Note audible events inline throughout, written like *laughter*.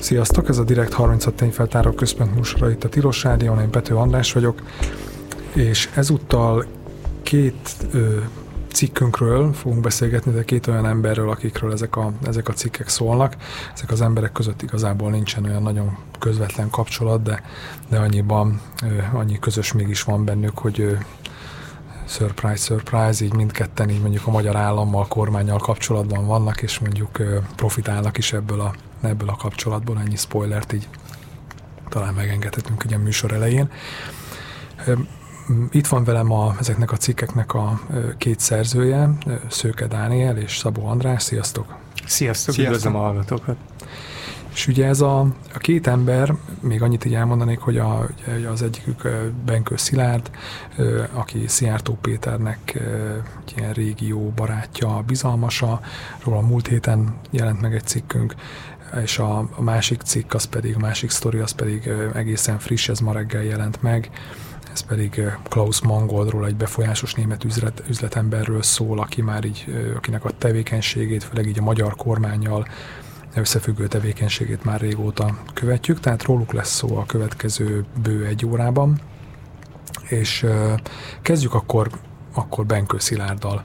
Sziasztok, ez a Direkt 36 tényfeltáró központ műsora itt a Tilos Rádión, én Pető András vagyok, és ezúttal két ö, cikkünkről fogunk beszélgetni, de két olyan emberről, akikről ezek a, ezek a cikkek szólnak. Ezek az emberek között igazából nincsen olyan nagyon közvetlen kapcsolat, de, de annyiban ö, annyi közös mégis van bennük, hogy ö, surprise, surprise, így mindketten így mondjuk a magyar állammal, kormányjal kapcsolatban vannak, és mondjuk profitálnak is ebből a, ebből a kapcsolatból, ennyi spoilert így talán megengedhetünk ugye a műsor elején. Itt van velem a, ezeknek a cikkeknek a két szerzője, Szőke Dániel és Szabó András. Sziasztok! Sziasztok, Sziasztok. üdvözlöm a hallgatókat! És ugye ez a, a két ember, még annyit így elmondanék, hogy a, ugye az egyikük Benkő Szilárd, aki Szijjártó Péternek egy ilyen régió barátja, bizalmasa, róla múlt héten jelent meg egy cikkünk, és a, a másik cikk, az pedig, a másik sztori, az pedig egészen friss, ez ma reggel jelent meg, ez pedig Klaus Mangoldról, egy befolyásos német üzlet, üzletemberről szól, aki már így, akinek a tevékenységét, főleg így a magyar kormányjal összefüggő tevékenységét már régóta követjük, tehát róluk lesz szó a következő bő egy órában. És kezdjük akkor, akkor Benkő Szilárddal.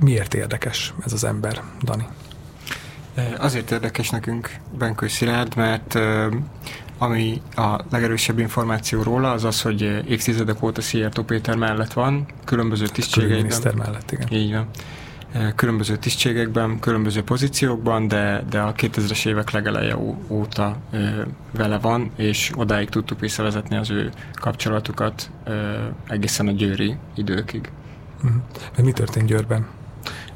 Miért érdekes ez az ember, Dani? Azért érdekes nekünk Benkő Szilárd, mert ami a legerősebb információ róla, az az, hogy évtizedek óta Szijjártó Péter mellett van, különböző tisztségeiben. mellett, igen. Így van. Különböző tisztségekben, különböző pozíciókban, de, de a 2000-es évek legeleje óta vele van, és odáig tudtuk visszavezetni az ő kapcsolatukat egészen a győri időkig. Uh-huh. Mi történt Győrben?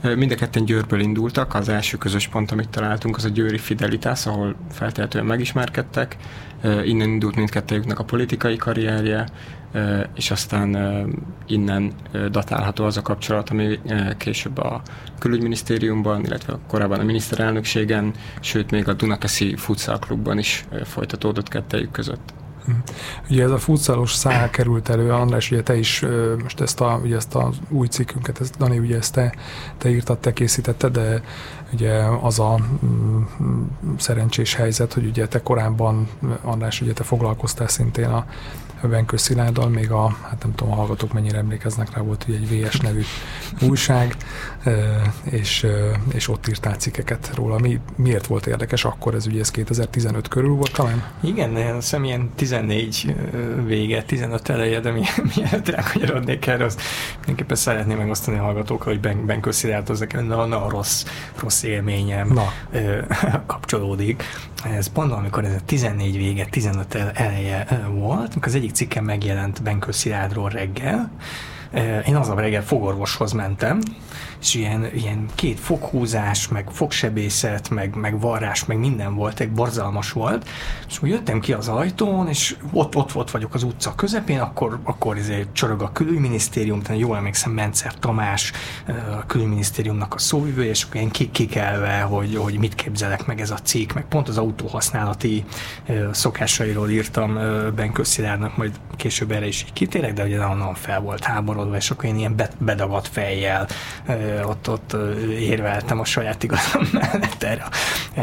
Mind a ketten Győrből indultak, az első közös pont, amit találtunk, az a Győri Fidelitás, ahol feltehetően megismerkedtek. Innen indult mindkettőjüknek a politikai karrierje, és aztán innen datálható az a kapcsolat, ami később a külügyminisztériumban, illetve korábban a miniszterelnökségen, sőt még a Dunakeszi Futsal Klubban is folytatódott kettejük között. Ugye ez a futsalos szál került elő, András, ugye te is most ezt, a, ugye ezt az új cikkünket, ezt, Dani, ugye ezt te, te írtad, te készítetted, de ugye az a mm, szerencsés helyzet, hogy ugye te korábban, András, ugye te foglalkoztál szintén a Benkő Szilárddal, még a, hát nem tudom, a hallgatók mennyire emlékeznek rá, volt ugye egy VS nevű újság, és, és ott írtál cikkeket róla. Mi, miért volt érdekes akkor? Ez ugye ez 2015 körül volt talán? Igen, de azt hiszem ilyen 14 vége, 15 eleje, de mi, *laughs* mielőtt rákanyarodnék erre, azt mindenképpen szeretném megosztani a hallgatókkal, hogy ben, Benkő Szilárd az nekem na, na, rossz, rossz élményem na. *laughs* kapcsolódik. Ez pont amikor ez a 14 vége, 15 eleje volt, amikor az egyik cikkem megjelent Benkő Szilárdról reggel, én azon reggel fogorvoshoz mentem, és ilyen, ilyen két foghúzás, meg fogsebészet, meg, meg varrás, meg minden volt, egy borzalmas volt, és úgy jöttem ki az ajtón, és ott, ott, ott vagyok az utca közepén, akkor, akkor izé csorog a külügyminisztérium, tehát jól emlékszem, Mencer Tamás, a külügyminisztériumnak a szóvivője, és akkor én kikelve, hogy, hogy mit képzelek meg ez a cikk, meg pont az autóhasználati szokásairól írtam Ben Köszilárnak, majd később erre is így kitérek, de ugye nagyon fel volt háborodva, és akkor én ilyen bedagadt fejjel ott, ott érveltem a saját igazam mellett erre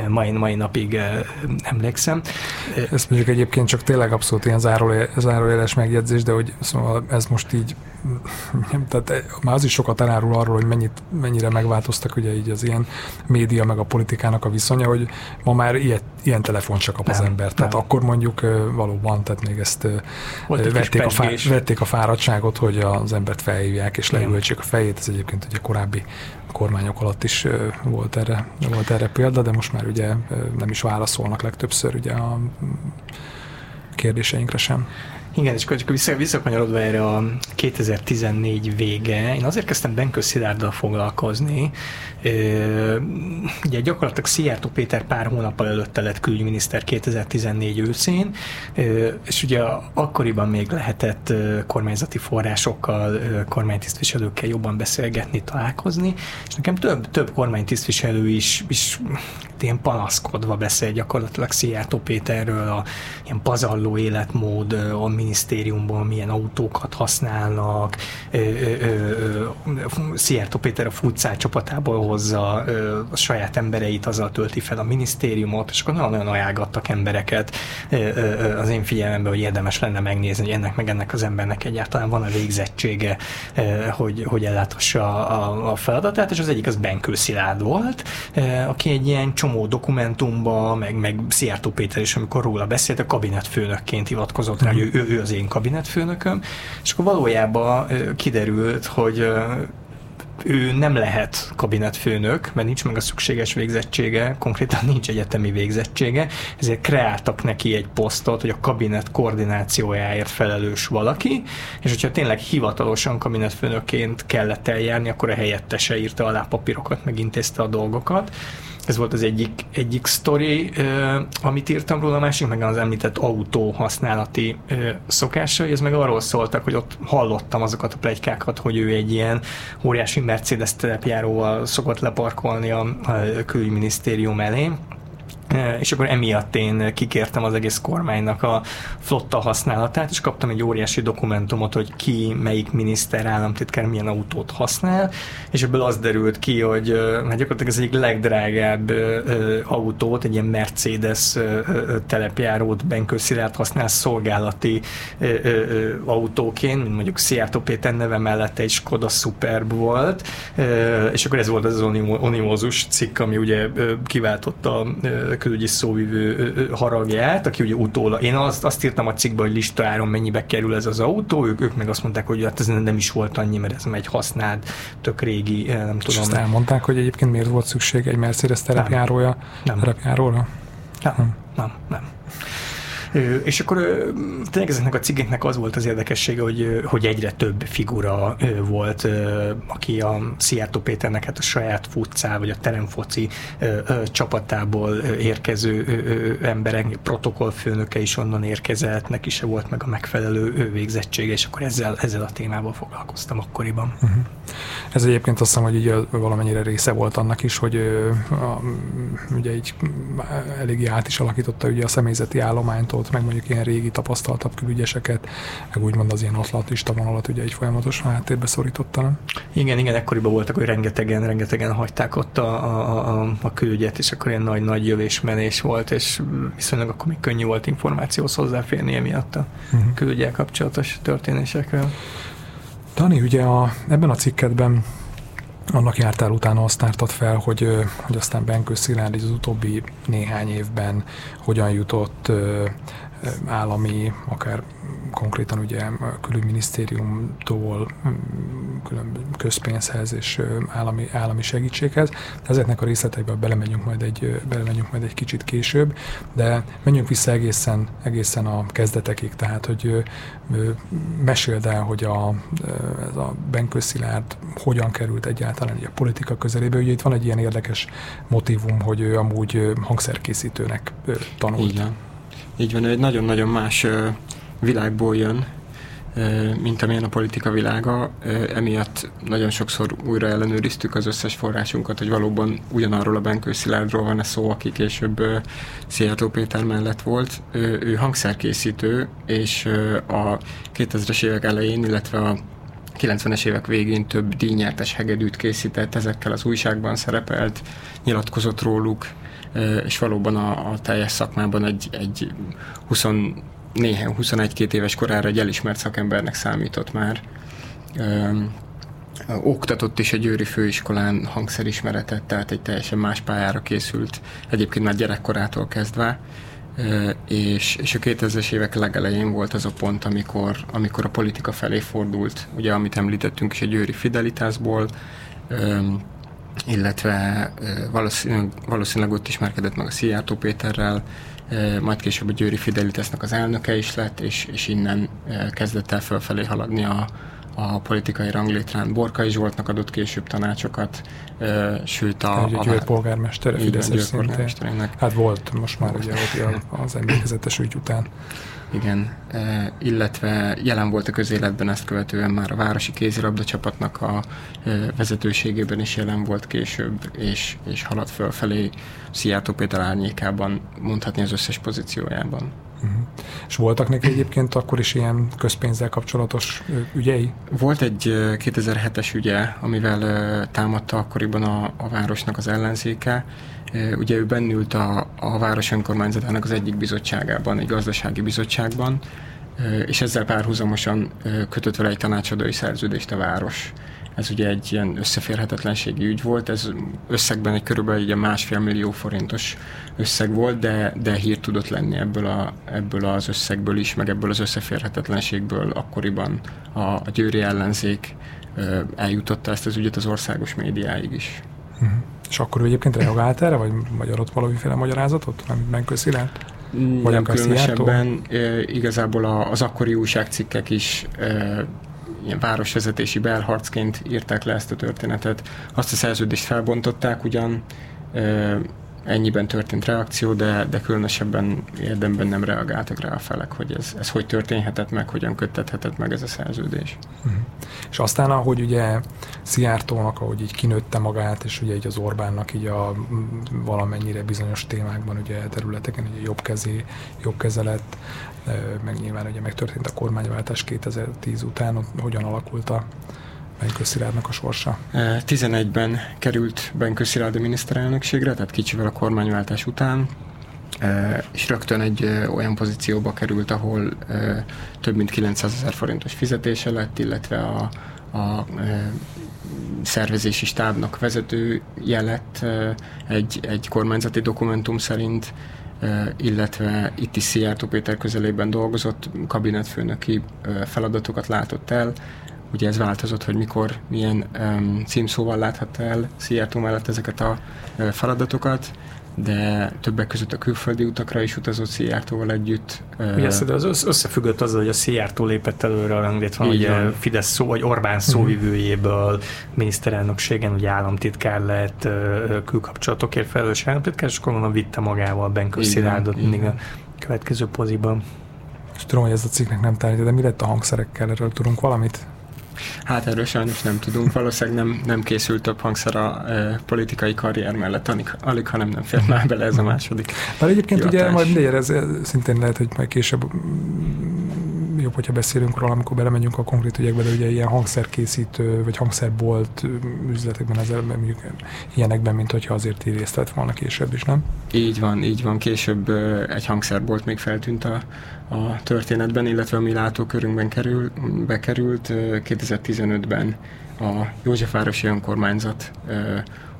mai, mai napig emlékszem. Ez mondjuk egyébként csak tényleg abszolút ilyen zárójeles megjegyzés, de hogy szóval ez most így tehát már az is sokat elárul arról, hogy mennyit, mennyire megváltoztak ugye így az ilyen média meg a politikának a viszonya, hogy ma már ilyet, ilyen telefon csak kap az nem, ember. Tehát nem. akkor mondjuk valóban, tehát még ezt vették a, fá, vették a fáradtságot, hogy az embert felhívják és leültsék a fejét. Ez egyébként ugye korábbi kormányok alatt is volt erre, volt erre példa, de most már ugye nem is válaszolnak legtöbbször ugye a kérdéseinkre sem. Igen, és akkor vissza, visszakanyarodva erre a 2014 vége, én azért kezdtem Benkő Szilárddal foglalkozni, ugye gyakorlatilag Szijjártó Péter pár hónappal előtte lett külügyminiszter 2014 őszén, és ugye akkoriban még lehetett kormányzati forrásokkal, kormánytisztviselőkkel jobban beszélgetni, találkozni, és nekem több, több kormánytisztviselő is, is ilyen panaszkodva beszél gyakorlatilag Szijjártó Péterről, a ilyen pazarló életmód, a minisztériumban milyen autókat használnak, Szijjártó Péter a futszál csapatából hozza a saját embereit, azzal tölti fel a minisztériumot, és akkor nagyon-nagyon ajánlgattak embereket. Az én figyelmemben, hogy érdemes lenne megnézni, hogy ennek meg ennek az embernek egyáltalán van a végzettsége, hogy, hogy ellátassa a, a feladatát, és az egyik az Benkő Szilárd volt, aki egy ilyen csomó dokumentumba, meg, meg Szijjártó Péter is, amikor róla beszélt, a kabinetfőnökként hivatkozott rá, hogy ő, ő az én kabinetfőnököm, és akkor valójában kiderült, hogy ő nem lehet kabinetfőnök, mert nincs meg a szükséges végzettsége, konkrétan nincs egyetemi végzettsége, ezért kreáltak neki egy posztot, hogy a kabinet koordinációjáért felelős valaki, és hogyha tényleg hivatalosan kabinetfőnökként kellett eljárni, akkor a helyettese írta alá papírokat, megintézte a dolgokat, ez volt az egyik, egyik sztori, amit írtam róla, a másik meg az említett autó használati szokásai, ez meg arról szóltak, hogy ott hallottam azokat a plegykákat, hogy ő egy ilyen óriási Mercedes telepjáróval szokott leparkolni a külügyminisztérium elé, és akkor emiatt én kikértem az egész kormánynak a flotta használatát, és kaptam egy óriási dokumentumot, hogy ki, melyik miniszter, államtitkár milyen autót használ, és ebből az derült ki, hogy hát gyakorlatilag ez egyik legdrágább autót, egy ilyen Mercedes telepjárót Benkő használ szolgálati autóként, mint mondjuk Szijjártó Péter neve mellett egy Skoda Superb volt, és akkor ez volt az onimózus cikk, ami ugye kiváltotta külügyi szóvivő haragját, aki ugye utóla, én azt, azt írtam a cikkben, hogy listáron mennyibe kerül ez az autó, ők, ők meg azt mondták, hogy hát ez nem is volt annyi, mert ez egy használt, tök régi, nem tudom. És azt elmondták, hogy egyébként miért volt szükség egy Mercedes terepjárója? Nem. Terepjáróra? Nem, nem, nem. nem. És akkor tényleg ezeknek a cikkeknek az volt az érdekessége, hogy, hogy egyre több figura volt, aki a Szijjártó Péternek hát a saját futcál, vagy a teremfoci csapatából érkező emberek, protokollfőnöke is onnan érkezett, neki se volt meg a megfelelő végzettsége, és akkor ezzel, ezzel a témával foglalkoztam akkoriban. Uh-huh. Ez egyébként azt hiszem, hogy így valamennyire része volt annak is, hogy a, ugye így eléggé át is alakította ugye a személyzeti állományt ott, meg mondjuk ilyen régi tapasztaltabb külügyeseket, meg úgymond az ilyen atlatista vonalat ugye egy folyamatosan háttérbe szorította, nem? Igen, igen, ekkoriban voltak, hogy rengetegen, rengetegen hagyták ott a, a, a, a külügyet, és akkor ilyen nagy-nagy jövésmenés volt, és viszonylag akkor még könnyű volt információhoz hozzáférni emiatt a uh-huh. külügyel kapcsolatos történésekről. Dani, ugye a, ebben a cikketben annak jártál utána azt tártad fel, hogy, hogy aztán Benkő Szilárd az utóbbi néhány évben hogyan jutott állami, akár konkrétan ugye a külügyminisztériumtól külön közpénzhez és állami, állami segítséghez. Ezeknek a részleteibe belemegyünk majd egy, belemegyünk majd egy kicsit később, de menjünk vissza egészen, egészen a kezdetekig, tehát hogy meséld el, hogy a, ez a Benkő Szilárd hogyan került egyáltalán a politika közelébe. Ugye itt van egy ilyen érdekes motivum, hogy ő amúgy hangszerkészítőnek tanult. Igen. Így van, ő egy nagyon-nagyon más világból jön, mint amilyen a politika világa. Emiatt nagyon sokszor újra ellenőriztük az összes forrásunkat, hogy valóban ugyanarról a Benkő Szilárdról van-e szó, aki később Szijjártó Péter mellett volt. Ő hangszerkészítő, és a 2000-es évek elején, illetve a 90-es évek végén több díjnyertes hegedűt készített, ezekkel az újságban szerepelt, nyilatkozott róluk, és valóban a, a teljes szakmában egy, egy 20, néhány 21-2 éves korára egy elismert szakembernek számított már. Oktatott is egy Győri főiskolán hangszerismeretet, tehát egy teljesen más pályára készült, egyébként már gyerekkorától kezdve, és, és a 2000-es évek legelején volt az a pont, amikor, amikor a politika felé fordult, ugye amit említettünk is egy Győri Fidelitásból, illetve valószínűleg, valószínűleg ott ismerkedett meg a Szijjártó Péterrel, majd később a Győri Fidelitasnak az elnöke is lett, és, és innen kezdett el fölfelé haladni a, a politikai ranglétrán. Borkai Zsoltnak adott később tanácsokat, sőt a... a, a Győr polgármester, a Fideszes Hát volt most már ugye az emlékezetes ügy után. Igen, e, illetve jelen volt a közéletben ezt követően már a Városi Kézilabda csapatnak a e, vezetőségében is jelen volt később, és, és haladt fölfelé Szijjártó Péter árnyékában, mondhatni az összes pozíciójában. Uh-huh. És voltak neki egyébként akkor is ilyen közpénzzel kapcsolatos ügyei? Volt egy 2007-es ügye, amivel támadta akkoriban a, a városnak az ellenzéke. Ugye ő bennült a, a város önkormányzatának az egyik bizottságában, egy gazdasági bizottságban, és ezzel párhuzamosan kötött vele egy tanácsadói szerződést a város. Ez ugye egy ilyen összeférhetetlenségi ügy volt, ez összegben egy körülbelül egy másfél millió forintos összeg volt, de, de hír tudott lenni ebből, a, ebből az összegből is, meg ebből az összeférhetetlenségből akkoriban a, a győri ellenzék eljutotta ezt az ügyet az országos médiáig is. Uh-huh. És akkor ő egyébként reagált erre, vagy, vagy adott valamiféle magyarázatot, nem közszilárd? Vagy nem különösebben, e, igazából az akkori újságcikkek is e, ilyen városvezetési belharcként írták le ezt a történetet. Azt a szerződést felbontották ugyan, e, ennyiben történt reakció, de, de különösebben érdemben nem reagáltak rá a felek, hogy ez, ez hogy történhetett meg, hogyan köttethetett meg ez a szerződés. Uh-huh. És aztán, ahogy ugye Szijjártónak, ahogy így kinőtte magát, és ugye így az Orbánnak így a valamennyire bizonyos témákban, ugye területeken ugye jobb kezé, jobb kezelet, meg nyilván ugye megtörtént a kormányváltás 2010 után, hogyan alakult a Benkő Szilárdnak a sorsa? 11-ben került Benkő Szilárd a miniszterelnökségre, tehát kicsivel a kormányváltás után, és rögtön egy olyan pozícióba került, ahol több mint 900 ezer forintos fizetése lett, illetve a, a szervezési stábnak vezetője lett egy, egy kormányzati dokumentum szerint, illetve itt is Szijjártó Péter közelében dolgozott, kabinetfőnöki feladatokat látott el, Ugye ez változott, hogy mikor, milyen um, címszóval láthatta el Szijjártó mellett ezeket a uh, feladatokat, de többek között a külföldi utakra is utazott Szijjártóval együtt. Ugye ez az összefüggött azzal, hogy a Szijjártó lépett előre a ranglétvan, ugye van. Fidesz szó, vagy Orbán mhm. szóvivőjéből miniszterelnökségen ugye államtitkár lett, külkapcsolatokért felelős államtitkár, és akkor vitte magával Benkő Szilárdot mindig a következő poziban. És tudom, hogy ez a cikknek nem tárgy, de mi lett a hangszerekkel? Erről tudunk valamit? Hát erről sajnos nem tudunk. Valószínűleg nem, nem készült több hangszer a e, politikai karrier mellett, alig, alig hanem nem fér már bele ez a második. Mert egyébként hivatás. ugye majd mindegy, ez szintén lehet, hogy majd később jobb, hogyha beszélünk róla, amikor belemegyünk a konkrét ügyekbe, de ugye ilyen hangszerkészítő, vagy hangszerbolt üzletekben, az mondjuk ilyenekben, mint hogyha azért így részt vett volna később is, nem? Így van, így van. Később egy hangszerbolt még feltűnt a, a történetben, illetve a mi látókörünkben kerül, bekerült 2015-ben a Józsefvárosi Önkormányzat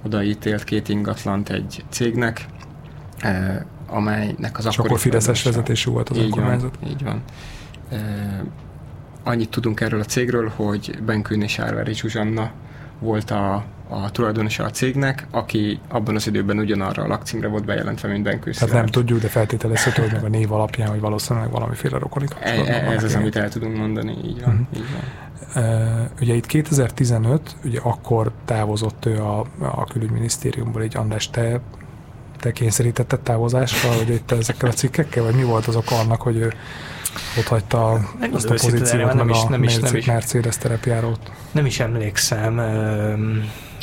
odaítélt két ingatlant egy cégnek, amelynek az És akkor Fideszes vezetésű volt az így önkormányzat? Van, így van. Annyit tudunk erről a cégről, hogy Benkőn és Árvári Zsuzsanna volt a, a tulajdonosa a cégnek, aki abban az időben ugyanarra a lakcímre volt bejelentve, mint Benkő Tehát nem tudjuk, de feltételezhető, hogy meg a név alapján, hogy valószínűleg valamiféle rokoni e, e, Ez az, amit el tudunk mondani, így van. Uh-huh. Így van. Uh, ugye itt 2015, ugye akkor távozott ő a, a külügyminisztériumból, egy András, te, te kényszerítetted távozásra, hogy itt ezekkel a cikkekkel, vagy mi volt az oka annak, hogy ő ott hagyta azt a pozíciót, nem is, nem is, nem is, Mercedes terepjárót. Nem is emlékszem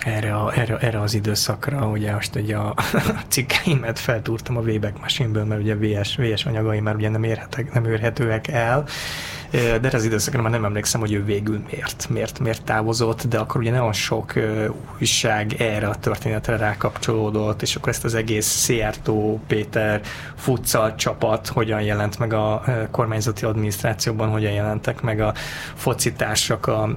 erre, a, erre, erre az időszakra, ugye most ugye a *laughs* cikkeimet feltúrtam a Wayback Machine-ből, mert ugye VS, VS anyagai már ugye nem, érhetek, nem érhetőek el, de erre az időszakra már nem emlékszem, hogy ő végül miért, miért, miért távozott, de akkor ugye nagyon sok újság erre a történetre rákapcsolódott, és akkor ezt az egész Szijjártó Péter futszal csapat hogyan jelent meg a kormányzati adminisztrációban, hogyan jelentek meg a focitársak a, a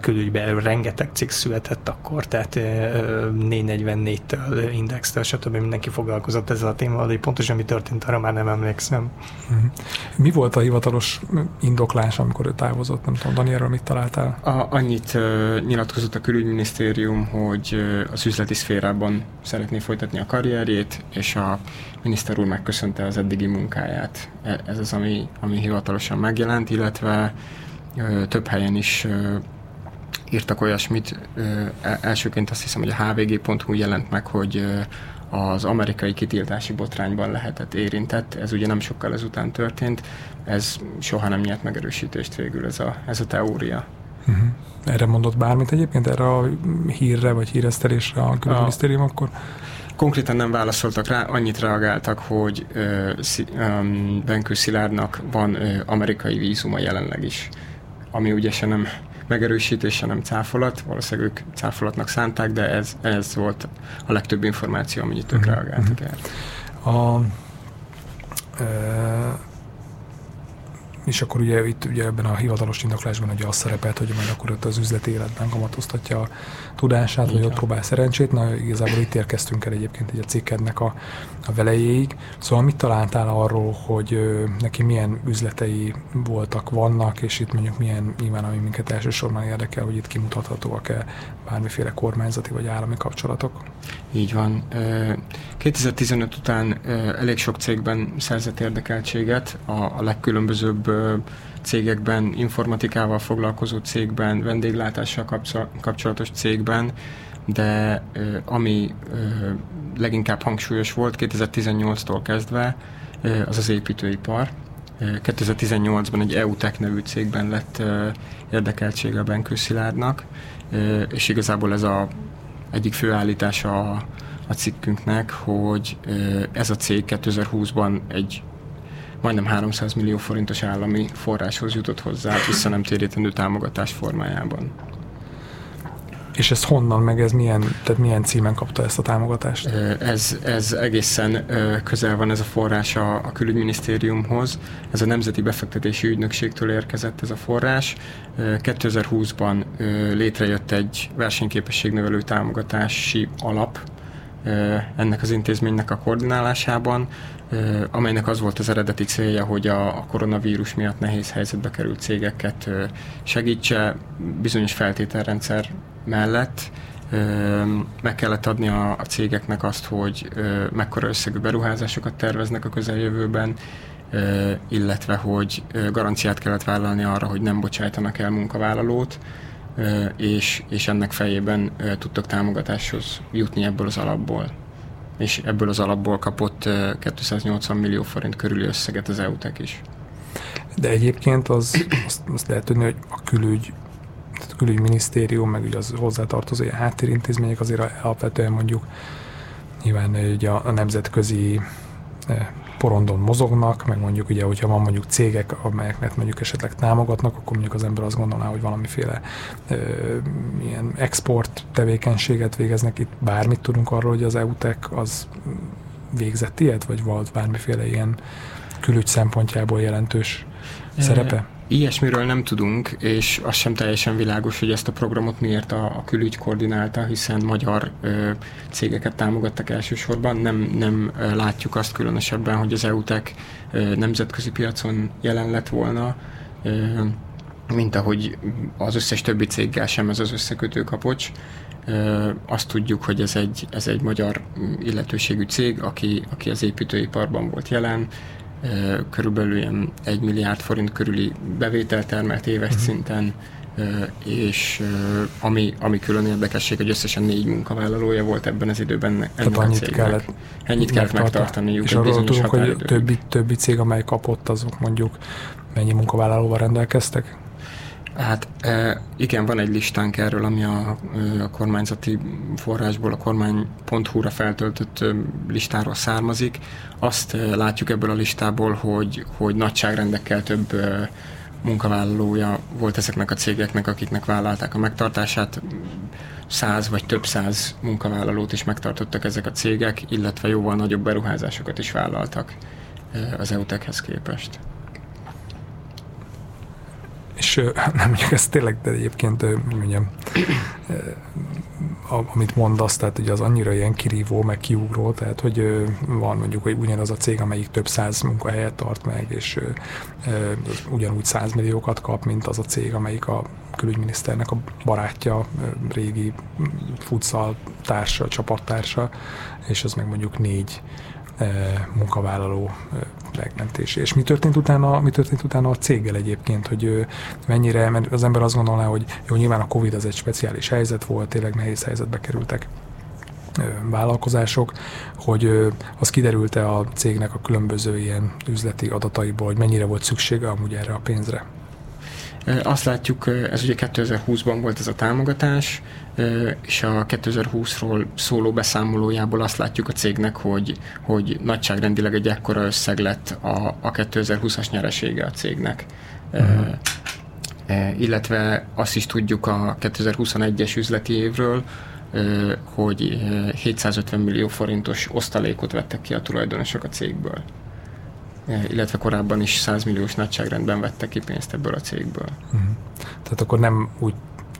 külügyben, rengeteg cikk született akkor, tehát 444-től, Indextől, stb. mindenki foglalkozott ezzel a témával, de pontosan mi történt, arra már nem emlékszem. Mhm. Mi volt a hivatalos indok indoklás, amikor ő távozott? Nem tudom, Dani, erről mit találtál? A, annyit uh, nyilatkozott a külügyminisztérium, hogy uh, az üzleti szférában szeretné folytatni a karrierjét, és a miniszter úr megköszönte az eddigi munkáját. E, ez az, ami, ami hivatalosan megjelent, illetve uh, több helyen is uh, írtak olyasmit. Uh, elsőként azt hiszem, hogy a hvg.hu jelent meg, hogy uh, az amerikai kitiltási botrányban lehetett érintett. Ez ugye nem sokkal ezután történt. Ez soha nem nyert megerősítést végül ez a, ez a teória. Uh-huh. Erre mondott bármit egyébként, erre a hírre vagy híresztelésre a külügyminisztérium akkor? konkrétan nem válaszoltak rá, annyit reagáltak, hogy um, Benkő Szilárdnak van uh, amerikai vízuma jelenleg is, ami ugye se nem megerősítés, se nem cáfolat, valószínűleg ők cáfolatnak szánták, de ez, ez volt a legtöbb információ, amennyit ők uh-huh. reagáltak el. A, e, és akkor ugye itt ugye ebben a hivatalos indoklásban ugye az szerepelt, hogy majd akkor ott az üzleti életben kamatoztatja a tudását, vagy ott próbál szerencsét. Na, igazából itt érkeztünk el egyébként egy a cikkednek a, a velejéig. Szóval mit találtál arról, hogy ö, neki milyen üzletei voltak, vannak, és itt mondjuk milyen, nyilván ami minket elsősorban érdekel, hogy itt kimutathatóak-e bármiféle kormányzati vagy állami kapcsolatok? Így van. 2015 után elég sok cégben szerzett érdekeltséget, a, a legkülönbözőbb cégekben, informatikával foglalkozó cégben, vendéglátással kapcsolatos cégben, de ami leginkább hangsúlyos volt 2018-tól kezdve, az az építőipar. 2018-ban egy EUTEC nevű cégben lett érdekeltsége a Benkő Szilárdnak, és igazából ez a egyik főállítása a, a cikkünknek, hogy ez a cég 2020-ban egy majdnem 300 millió forintos állami forráshoz jutott hozzá, vissza nem térítendő támogatás formájában. És ez honnan, meg ez milyen, tehát milyen címen kapta ezt a támogatást? Ez, ez egészen közel van ez a forrás a, a külügyminisztériumhoz. Ez a Nemzeti Befektetési Ügynökségtől érkezett ez a forrás. 2020-ban létrejött egy versenyképességnövelő támogatási alap, ennek az intézménynek a koordinálásában, amelynek az volt az eredeti célja, hogy a koronavírus miatt nehéz helyzetbe került cégeket segítse bizonyos feltételrendszer mellett. Meg kellett adni a, a cégeknek azt, hogy mekkora összegű beruházásokat terveznek a közeljövőben, illetve hogy garanciát kellett vállalni arra, hogy nem bocsájtanak el munkavállalót, és, és ennek fejében tudtak támogatáshoz jutni ebből az alapból. És ebből az alapból kapott 280 millió forint körüli összeget az EUTEK is. De egyébként az, azt, azt lehet tudni, hogy a külügy a külügyminisztérium, meg ugye az hozzátartozó háttérintézmények azért alapvetően mondjuk nyilván ugye a, a nemzetközi porondon mozognak, meg mondjuk ugye, hogyha van mondjuk cégek, amelyeknek mondjuk esetleg támogatnak, akkor mondjuk az ember azt gondolná, hogy valamiféle ö, ilyen export tevékenységet végeznek. Itt bármit tudunk arról, hogy az EUTEC az végzett ilyet, vagy volt bármiféle ilyen külügy szempontjából jelentős szerepe? Ilyesmiről nem tudunk, és az sem teljesen világos, hogy ezt a programot miért a, a külügy koordinálta, hiszen magyar ö, cégeket támogattak elsősorban. Nem, nem látjuk azt különösebben, hogy az EUTEC ö, nemzetközi piacon jelen lett volna, ö, mint ahogy az összes többi céggel sem ez az összekötő kapocs. Ö, azt tudjuk, hogy ez egy, ez egy magyar illetőségű cég, aki, aki az építőiparban volt jelen, körülbelül ilyen 1 milliárd forint körüli bevételt termelt éves uh-huh. szinten, és ami, ami külön érdekesség, hogy összesen négy munkavállalója volt ebben az időben ennek Tehát annyit a kellett ennyit kellett megtartaniuk. És arról tudunk, hogy többi, többi cég, amely kapott, azok mondjuk mennyi munkavállalóval rendelkeztek? Hát igen, van egy listánk erről, ami a, a kormányzati forrásból, a kormány.hu-ra feltöltött listáról származik. Azt látjuk ebből a listából, hogy, hogy nagyságrendekkel több munkavállalója volt ezeknek a cégeknek, akiknek vállalták a megtartását. Száz vagy több száz munkavállalót is megtartottak ezek a cégek, illetve jóval nagyobb beruházásokat is vállaltak az EUTEC-hez képest és nem mondjuk ez tényleg, de egyébként mondjam, amit mondasz, tehát ugye az annyira ilyen kirívó, meg kiugró, tehát hogy van mondjuk hogy ugyanaz a cég, amelyik több száz munkahelyet tart meg, és ugyanúgy százmilliókat kap, mint az a cég, amelyik a külügyminiszternek a barátja, régi futsal társa, csapattársa, és az meg mondjuk négy munkavállaló megmentése. És mi történt utána, mi történt utána a céggel egyébként, hogy mennyire, mert az ember azt gondolná, hogy jó, nyilván a Covid az egy speciális helyzet volt, tényleg nehéz helyzetbe kerültek vállalkozások, hogy az kiderült-e a cégnek a különböző ilyen üzleti adataiból, hogy mennyire volt szüksége amúgy erre a pénzre? Azt látjuk, ez ugye 2020-ban volt ez a támogatás, és a 2020-ról szóló beszámolójából azt látjuk a cégnek, hogy, hogy nagyságrendileg egy ekkora összeg lett a, a 2020-as nyeresége a cégnek. Uh-huh. Illetve azt is tudjuk a 2021-es üzleti évről, hogy 750 millió forintos osztalékot vettek ki a tulajdonosok a cégből. Illetve korábban is 100 milliós nagyságrendben vettek ki pénzt ebből a cégből. Uh-huh. Tehát akkor nem úgy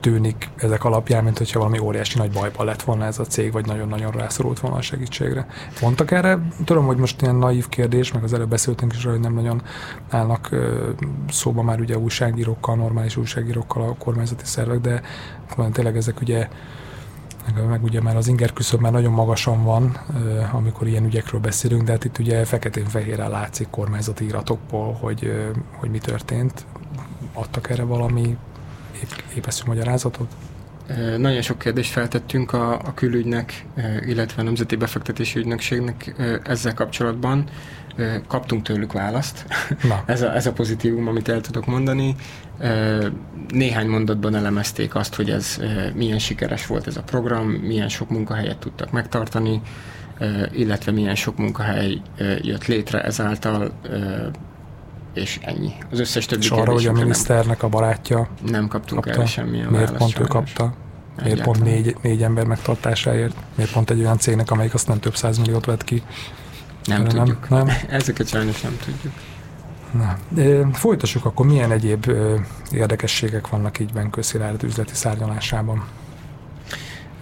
tűnik ezek alapján, mint hogyha valami óriási nagy bajban lett volna ez a cég, vagy nagyon-nagyon rászorult volna a segítségre. Mondtak erre? Tudom, hogy most ilyen naív kérdés, meg az előbb beszéltünk is, hogy nem nagyon állnak szóba már ugye újságírókkal, normális újságírókkal a kormányzati szervek, de tényleg ezek ugye meg, ugye már az inger küszöb már nagyon magasan van, amikor ilyen ügyekről beszélünk, de hát itt ugye feketén-fehérrel látszik kormányzati iratokból, hogy, hogy mi történt. Adtak erre valami épeszű magyarázatot? Nagyon sok kérdést feltettünk a, a külügynek, illetve a Nemzeti Befektetési Ügynökségnek ezzel kapcsolatban. Kaptunk tőlük választ. Na. *laughs* ez, a, ez a pozitívum, amit el tudok mondani. Néhány mondatban elemezték azt, hogy ez milyen sikeres volt ez a program, milyen sok munkahelyet tudtak megtartani, illetve milyen sok munkahely jött létre ezáltal, és ennyi. Az összes többi És arra, hogy a miniszternek a barátja nem kaptunk kapta. erre semmilyen Miért választ, pont ő kapta? Miért pont négy, négy ember megtartásáért? Miért pont egy olyan cégnek, amelyik azt nem több milliót vett ki? Nem Erre tudjuk. Nem, nem? *laughs* Ezeket sajnos nem tudjuk. Na, folytassuk akkor, milyen egyéb ö, érdekességek vannak így Benkő üzleti szárnyalásában?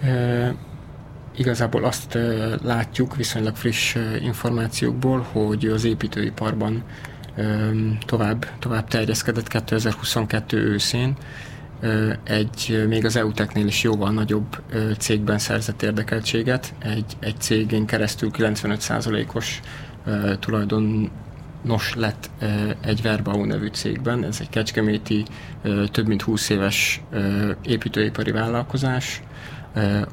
E, igazából azt e, látjuk viszonylag friss e, információkból, hogy az építőiparban tovább, tovább terjeszkedett 2022 őszén. Egy még az EUTEC-nél is jóval nagyobb cégben szerzett érdekeltséget. Egy, egy cégén keresztül 95%-os tulajdonos lett egy Verbau nevű cégben. Ez egy kecskeméti, több mint 20 éves építőipari vállalkozás,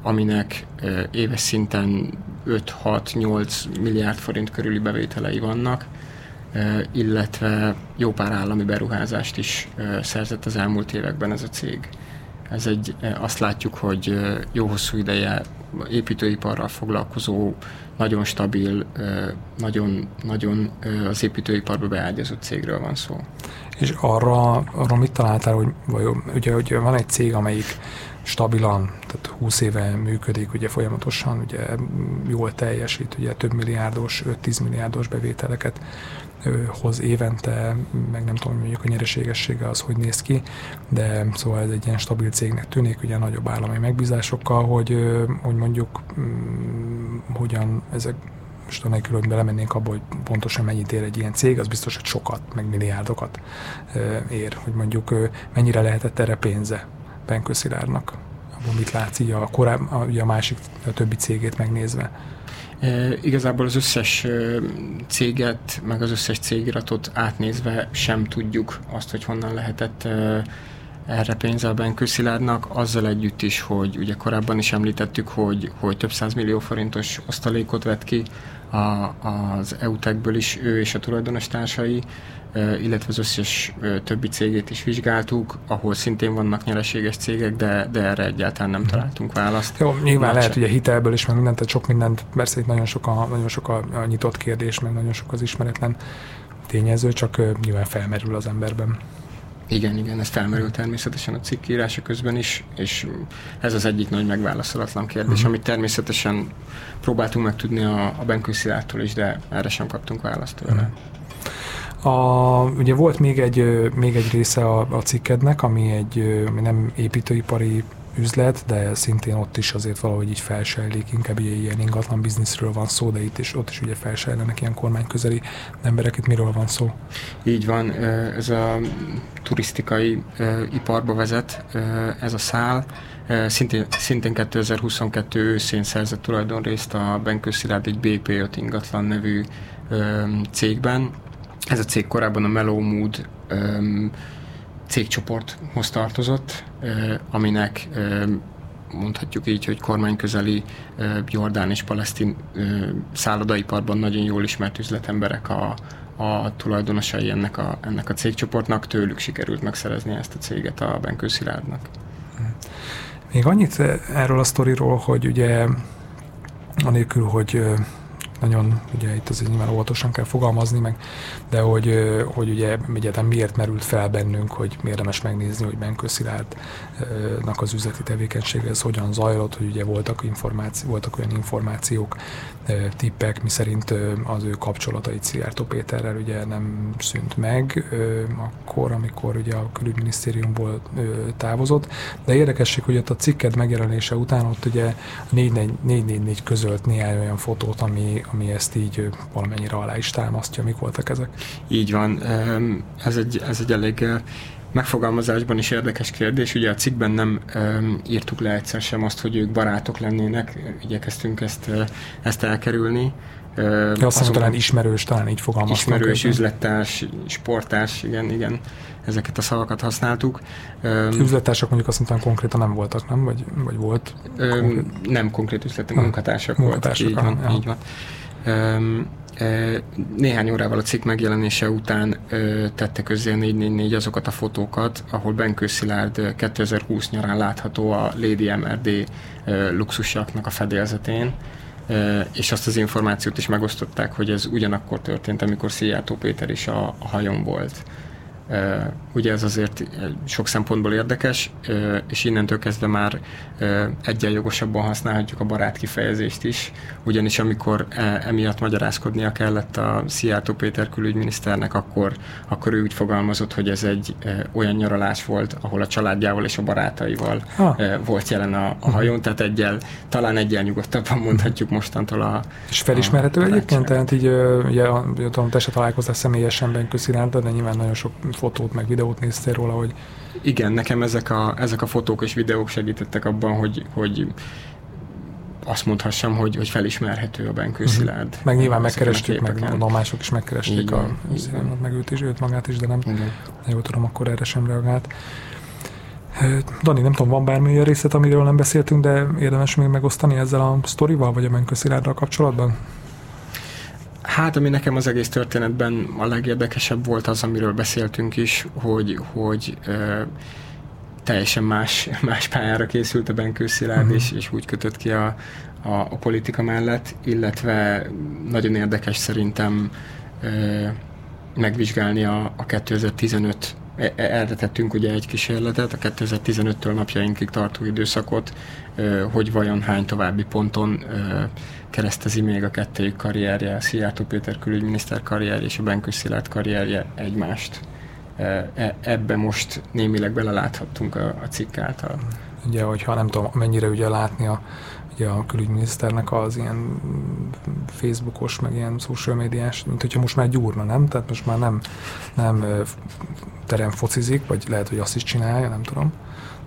aminek éves szinten 5-6-8 milliárd forint körüli bevételei vannak illetve jó pár állami beruházást is szerzett az elmúlt években ez a cég. Ez egy, azt látjuk, hogy jó hosszú ideje építőiparral foglalkozó, nagyon stabil, nagyon, nagyon az építőiparba beágyazott cégről van szó. És arra, arra mit találtál, hogy vajon, ugye, ugye van egy cég, amelyik stabilan, tehát 20 éve működik, ugye folyamatosan, ugye jól teljesít, ugye több milliárdos, 5-10 milliárdos bevételeket hoz évente, meg nem tudom, mondjuk a nyereségessége az hogy néz ki, de szóval ez egy ilyen stabil cégnek tűnik, ugye nagyobb állami megbízásokkal, hogy, hogy mondjuk mm, hogyan ezek most anélkül, hogy belemennénk abba, hogy pontosan mennyit ér egy ilyen cég, az biztos, hogy sokat, meg milliárdokat ér, hogy mondjuk mennyire lehetett erre pénze Benkő Szilárdnak, abban mit látsz így a, korább, a, a másik, a többi cégét megnézve. Igazából az összes céget, meg az összes cégiratot átnézve sem tudjuk azt, hogy honnan lehetett erre pénze a Benkő Szilárdnak, azzal együtt is, hogy ugye korábban is említettük, hogy, hogy több száz millió forintos osztalékot vett ki a, az EUTEC-ből is ő és a tulajdonos társai, illetve az összes többi cégét is vizsgáltuk, ahol szintén vannak nyereséges cégek, de, de erre egyáltalán nem mhm. találtunk választ. Jó, nyilván Már lehet ugye hitelből is, meg mindent, tehát sok mindent, persze itt nagyon sok a, nagyon sok a, a nyitott kérdés, meg nagyon sok az ismeretlen tényező, csak nyilván felmerül az emberben. Igen, igen, ez felmerül természetesen a cikk írása közben is, és ez az egyik nagy megválaszolatlan kérdés, uh-huh. amit természetesen próbáltunk megtudni a, a Benkő is, de erre sem kaptunk választ tőle. Uh-huh. A, ugye volt még egy, még egy része a, a cikkednek, ami egy ami nem építőipari üzlet, de szintén ott is azért valahogy így felsejlik, inkább ilyen ingatlan bizniszről van szó, de itt is, ott is ugye felsejlenek ilyen kormányközeli emberek, itt miről van szó? Így van, ez a turisztikai iparba vezet ez a szál, Szintén, szintén 2022 őszén szerzett tulajdonrészt a Benkő Szilárd egy BP5 ingatlan nevű cégben, ez a cég korábban a Mellow Mood cégcsoporthoz tartozott, aminek mondhatjuk így, hogy kormányközeli Jordán és Palesztin szállodaiparban nagyon jól ismert üzletemberek a, a tulajdonosai ennek a, ennek a cégcsoportnak, tőlük sikerült megszerezni ezt a céget a Benkő Szilárdnak. Még annyit erről a sztoriról, hogy ugye anélkül, hogy nagyon, ugye itt azért nyilván óvatosan kell fogalmazni meg, de hogy, hogy ugye egyetem miért merült fel bennünk, hogy érdemes megnézni, hogy Benkő Szilárdnak az üzleti tevékenysége ez hogyan zajlott, hogy ugye voltak, információ, voltak olyan információk, tippek, miszerint az ő kapcsolatai Szijjártó Péterrel ugye nem szűnt meg akkor, amikor ugye a külügyminisztériumból távozott, de érdekesség, hogy ott a cikked megjelenése után ott ugye 444 közölt néhány olyan fotót, ami, ami ezt így valamennyire alá is támasztja. Mik voltak ezek? Így van. Ez egy, ez egy elég megfogalmazásban is érdekes kérdés. Ugye a cikkben nem um, írtuk le egyszer sem azt, hogy ők barátok lennének, igyekeztünk ezt, ezt elkerülni. Uh, azt mondom, talán ismerős, talán így fogalmaztunk. Ismerős, üzlettárs, sportárs, igen, igen, ezeket a szavakat használtuk. Um, üzlettársak mondjuk azt mondtam konkrétan nem voltak, nem? Vagy, vagy volt? Um, konkrét... Nem konkrét üzleti munkatársak, munkatársak voltak, így van, így van. Néhány órával a cikk megjelenése után tette közzé a 444 azokat a fotókat, ahol Benkő Szilárd 2020 nyarán látható a Lady MRD luxusjaknak a fedélzetén, és azt az információt is megosztották, hogy ez ugyanakkor történt, amikor Szijjártó Péter is a hajón volt. Ugye ez azért sok szempontból érdekes, és innentől kezdve már egyenjogosabban használhatjuk a barát kifejezést is, ugyanis amikor e, emiatt magyarázkodnia kellett a Szijjártó Péter külügyminiszternek, akkor, akkor ő úgy fogalmazott, hogy ez egy olyan nyaralás volt, ahol a családjával és a barátaival ha. volt jelen a, a hajón, tehát egyel, talán egyel nyugodtabban mondhatjuk mostantól a És felismerhető a egyébként? Tehát így, ugye, tudom, te se találkoztál személyesen Benkő de nyilván nagyon sok fotót meg videót néztél róla, hogy... Igen, nekem ezek a, ezek a fotók és videók segítettek abban, hogy, hogy azt mondhassam, hogy, hogy felismerhető a Benkő mhm. Szilárd. Uh-huh. Meg nyilván megkerestük, meg mondom, mások is megkeresték a Szilárdot, meg őt is, őt magát is, de nem, Igen. jól tudom, akkor erre sem reagált. Dani, nem tudom, van bármi olyan részlet, amiről nem beszéltünk, de érdemes még megosztani ezzel a sztorival, vagy a Benkő Szilárddal kapcsolatban? Hát, ami nekem az egész történetben a legérdekesebb volt az, amiről beszéltünk is, hogy, hogy ö, teljesen más, *laughs* más pályára készült a Benkő Szilárd, uh-huh. és, és úgy kötött ki a, a, a politika mellett, illetve nagyon érdekes szerintem ö, megvizsgálni a, a 2015 e, e, erre tettünk ugye egy kísérletet, a 2015-től napjainkig tartó időszakot, hogy vajon hány további ponton keresztezi még a kettőjük karrierje, Szijjártó Péter külügyminiszter karrierje és a Benkő Szilárd karrierje egymást. E, ebbe most némileg beleláthattunk a, a cikk által. Ugye, hogyha nem tudom, mennyire ugye látni a, ugye a külügyminiszternek az ilyen Facebookos, meg ilyen social médiás, mint hogyha most már gyúrna, nem? Tehát most már nem, nem terem focizik, vagy lehet, hogy azt is csinálja, nem tudom.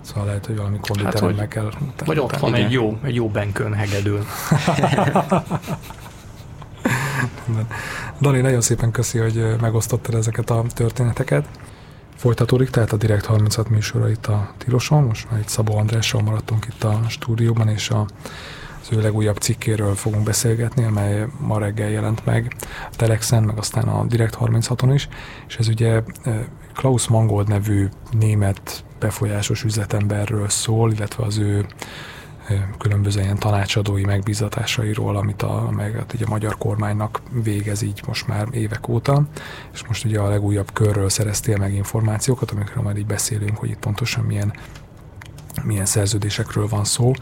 Szóval lehet, hogy valami konditerembe hát, kell utána. Vagy ott van egy jó, egy jó benkön hegedül. *laughs* Dani, nagyon szépen köszi, hogy megosztottad ezeket a történeteket. Folytatódik tehát a Direkt 36 műsora itt a Tiloson, most már itt Szabó Andrással maradtunk itt a stúdióban, és a, az ő legújabb cikkéről fogunk beszélgetni, amely ma reggel jelent meg a Telexen, meg aztán a Direkt 36-on is, és ez ugye Klaus Mangold nevű német befolyásos üzletemberről szól, illetve az ő különböző ilyen tanácsadói megbízatásairól, amit a, meg hát ugye a magyar kormánynak végez így most már évek óta, és most ugye a legújabb körről szereztél meg információkat, amikről majd így beszélünk, hogy itt pontosan milyen milyen szerződésekről van szó,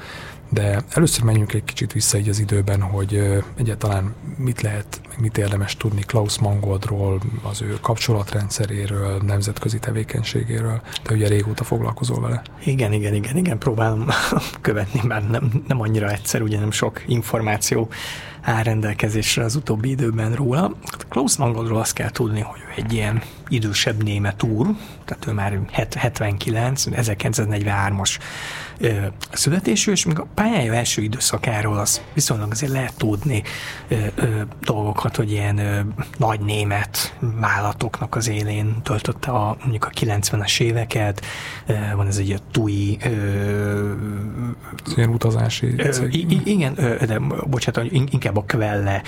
de először menjünk egy kicsit vissza így az időben, hogy egyáltalán mit lehet, mit érdemes tudni Klaus Mangoldról, az ő kapcsolatrendszeréről, nemzetközi tevékenységéről. Te ugye régóta foglalkozol vele. Igen, igen, igen, igen, próbálom *laughs* követni, bár nem, nem annyira egyszer, ugye nem sok információ áll rendelkezésre az utóbbi időben róla. Klaus Mangoldról azt kell tudni, hogy ő egy ilyen idősebb német úr, tehát ő már 79, 1943-as születésű, és még a pályája első időszakáról az viszonylag azért lehet tudni ö, ö, dolgok előfordulhat, hogy ilyen ö, nagy német vállalatoknak az élén töltötte a, mondjuk a 90-es éveket, ö, van ez egy a TUI ilyen utazási ö, igen, ö, de bocsánat, inkább a Quelle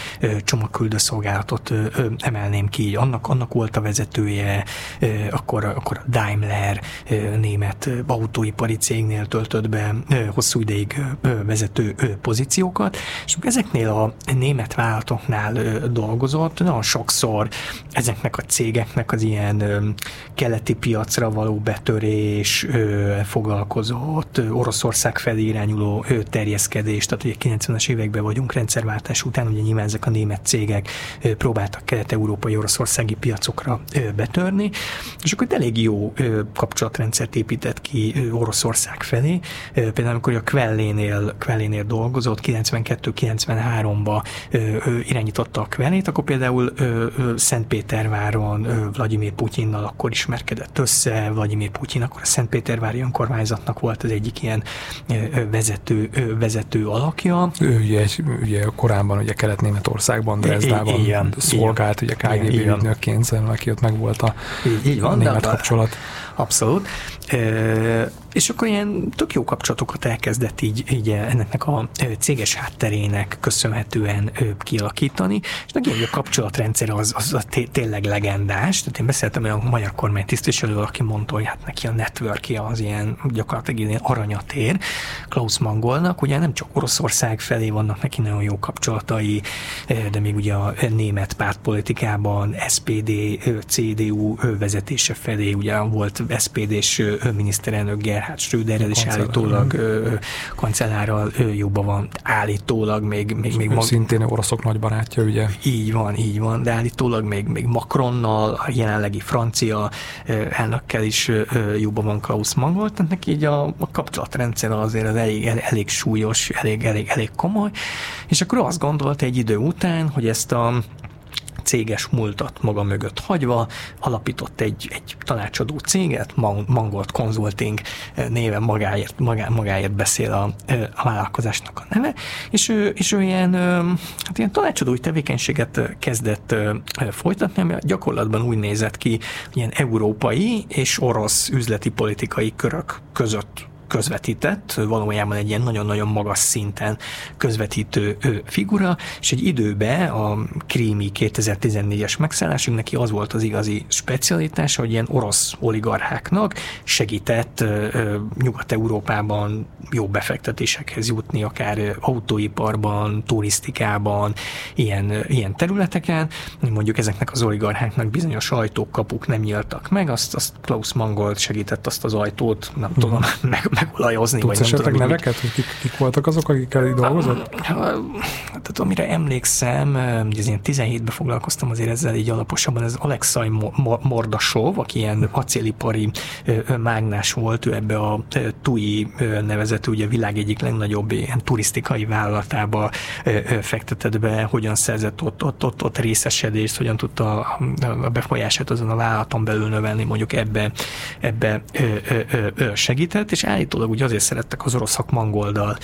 csomagküldő szolgálatot ö, ö, emelném ki, annak, annak volt a vezetője, ö, akkor, akkor a Daimler ö, német autóipari cégnél töltött be ö, hosszú ideig vezető pozíciókat, és ezeknél a német vállalatoknál dolgozott, nagyon sokszor ezeknek a cégeknek az ilyen keleti piacra való betörés foglalkozott, Oroszország felé irányuló terjeszkedés, tehát ugye 90-es években vagyunk, rendszerváltás után ugye nyilván ezek a német cégek próbáltak kelet-európai oroszországi piacokra betörni, és akkor elég jó kapcsolatrendszert épített ki Oroszország felé. Például amikor a Quellénél, Quellénél dolgozott, 92-93-ba irányította a Kvelét, akkor például Szentpéterváron Vladimir Putyinnal akkor ismerkedett össze, Vladimir Putyin akkor a Szentpétervári önkormányzatnak volt az egyik ilyen vezető, vezető alakja. Ő ugye, ugye korábban ugye Kelet-Németországban, Dresdában szolgált, ugye KGB ügynökként, aki ott meg volt a, így, így van, a német kapcsolat. Abszolút. És akkor ilyen tök jó kapcsolatokat elkezdett így, így ennek a céges hátterének köszönhetően kialakítani, és neki a kapcsolatrendszer az, az, az tényleg legendás. Tehát én beszéltem olyan magyar kormány tisztviselő, aki mondta, hogy hát neki a networkje az ilyen gyakorlatilag ilyen aranyatér. Klaus Mangolnak ugye nem csak Oroszország felé vannak neki nagyon jó kapcsolatai, de még ugye a német pártpolitikában SPD, CDU vezetése felé ugye volt SPD-s miniszterelnök Gerhard Schröderrel is állítólag ö, kancellárral ö, jobban van, állítólag még... még, még mag... Szintén oroszok nagy barátja, ugye? Így van, így van, de állítólag még, még Macronnal, a jelenlegi francia elnökkel is ö, jobban van Klaus Mangolt, tehát neki így a, a kapcsolatrendszer azért az elég, elég, elég súlyos, elég, elég, elég komoly, és akkor azt gondolta egy idő után, hogy ezt a céges múltat maga mögött hagyva, alapított egy, egy tanácsadó céget, Mangold Consulting néven magáért, magá, magáért beszél a, a vállalkozásnak a neve, és ő, és ő ilyen, hát ilyen tanácsadói tevékenységet kezdett folytatni, ami gyakorlatban úgy nézett ki, ilyen európai és orosz üzleti politikai körök között közvetített, valójában egy ilyen nagyon-nagyon magas szinten közvetítő figura, és egy időben a krími 2014-es megszállásunk neki az volt az igazi specialitása, hogy ilyen orosz oligarcháknak segített Nyugat-Európában jó befektetésekhez jutni, akár autóiparban, turisztikában, ilyen, ilyen területeken. Mondjuk ezeknek az oligarcháknak bizonyos ajtók, kapuk nem nyíltak meg, azt, azt Klaus Mangold segített azt az ajtót, nem tudom, *laughs* meg, megolajozni. Tudsz vagy esetleg tudom, neveket, hogy kik, kik voltak azok, akikkel így dolgozott? Tehát amire emlékszem, ilyen 17-ben foglalkoztam azért ezzel így alaposabban, ez Alexei Mordasov, aki ilyen acélipari mágnás volt, ő ebbe a TUI nevezetű, ugye a világ egyik legnagyobb ilyen turisztikai vállalatába fektetett be, hogyan szerzett ott, ott, ott, ott részesedést, hogyan tudta a befolyását azon a vállalaton belül növelni, mondjuk ebbe, ebbe segített, és állít állítólag ugye azért szerettek az oroszak mangoldal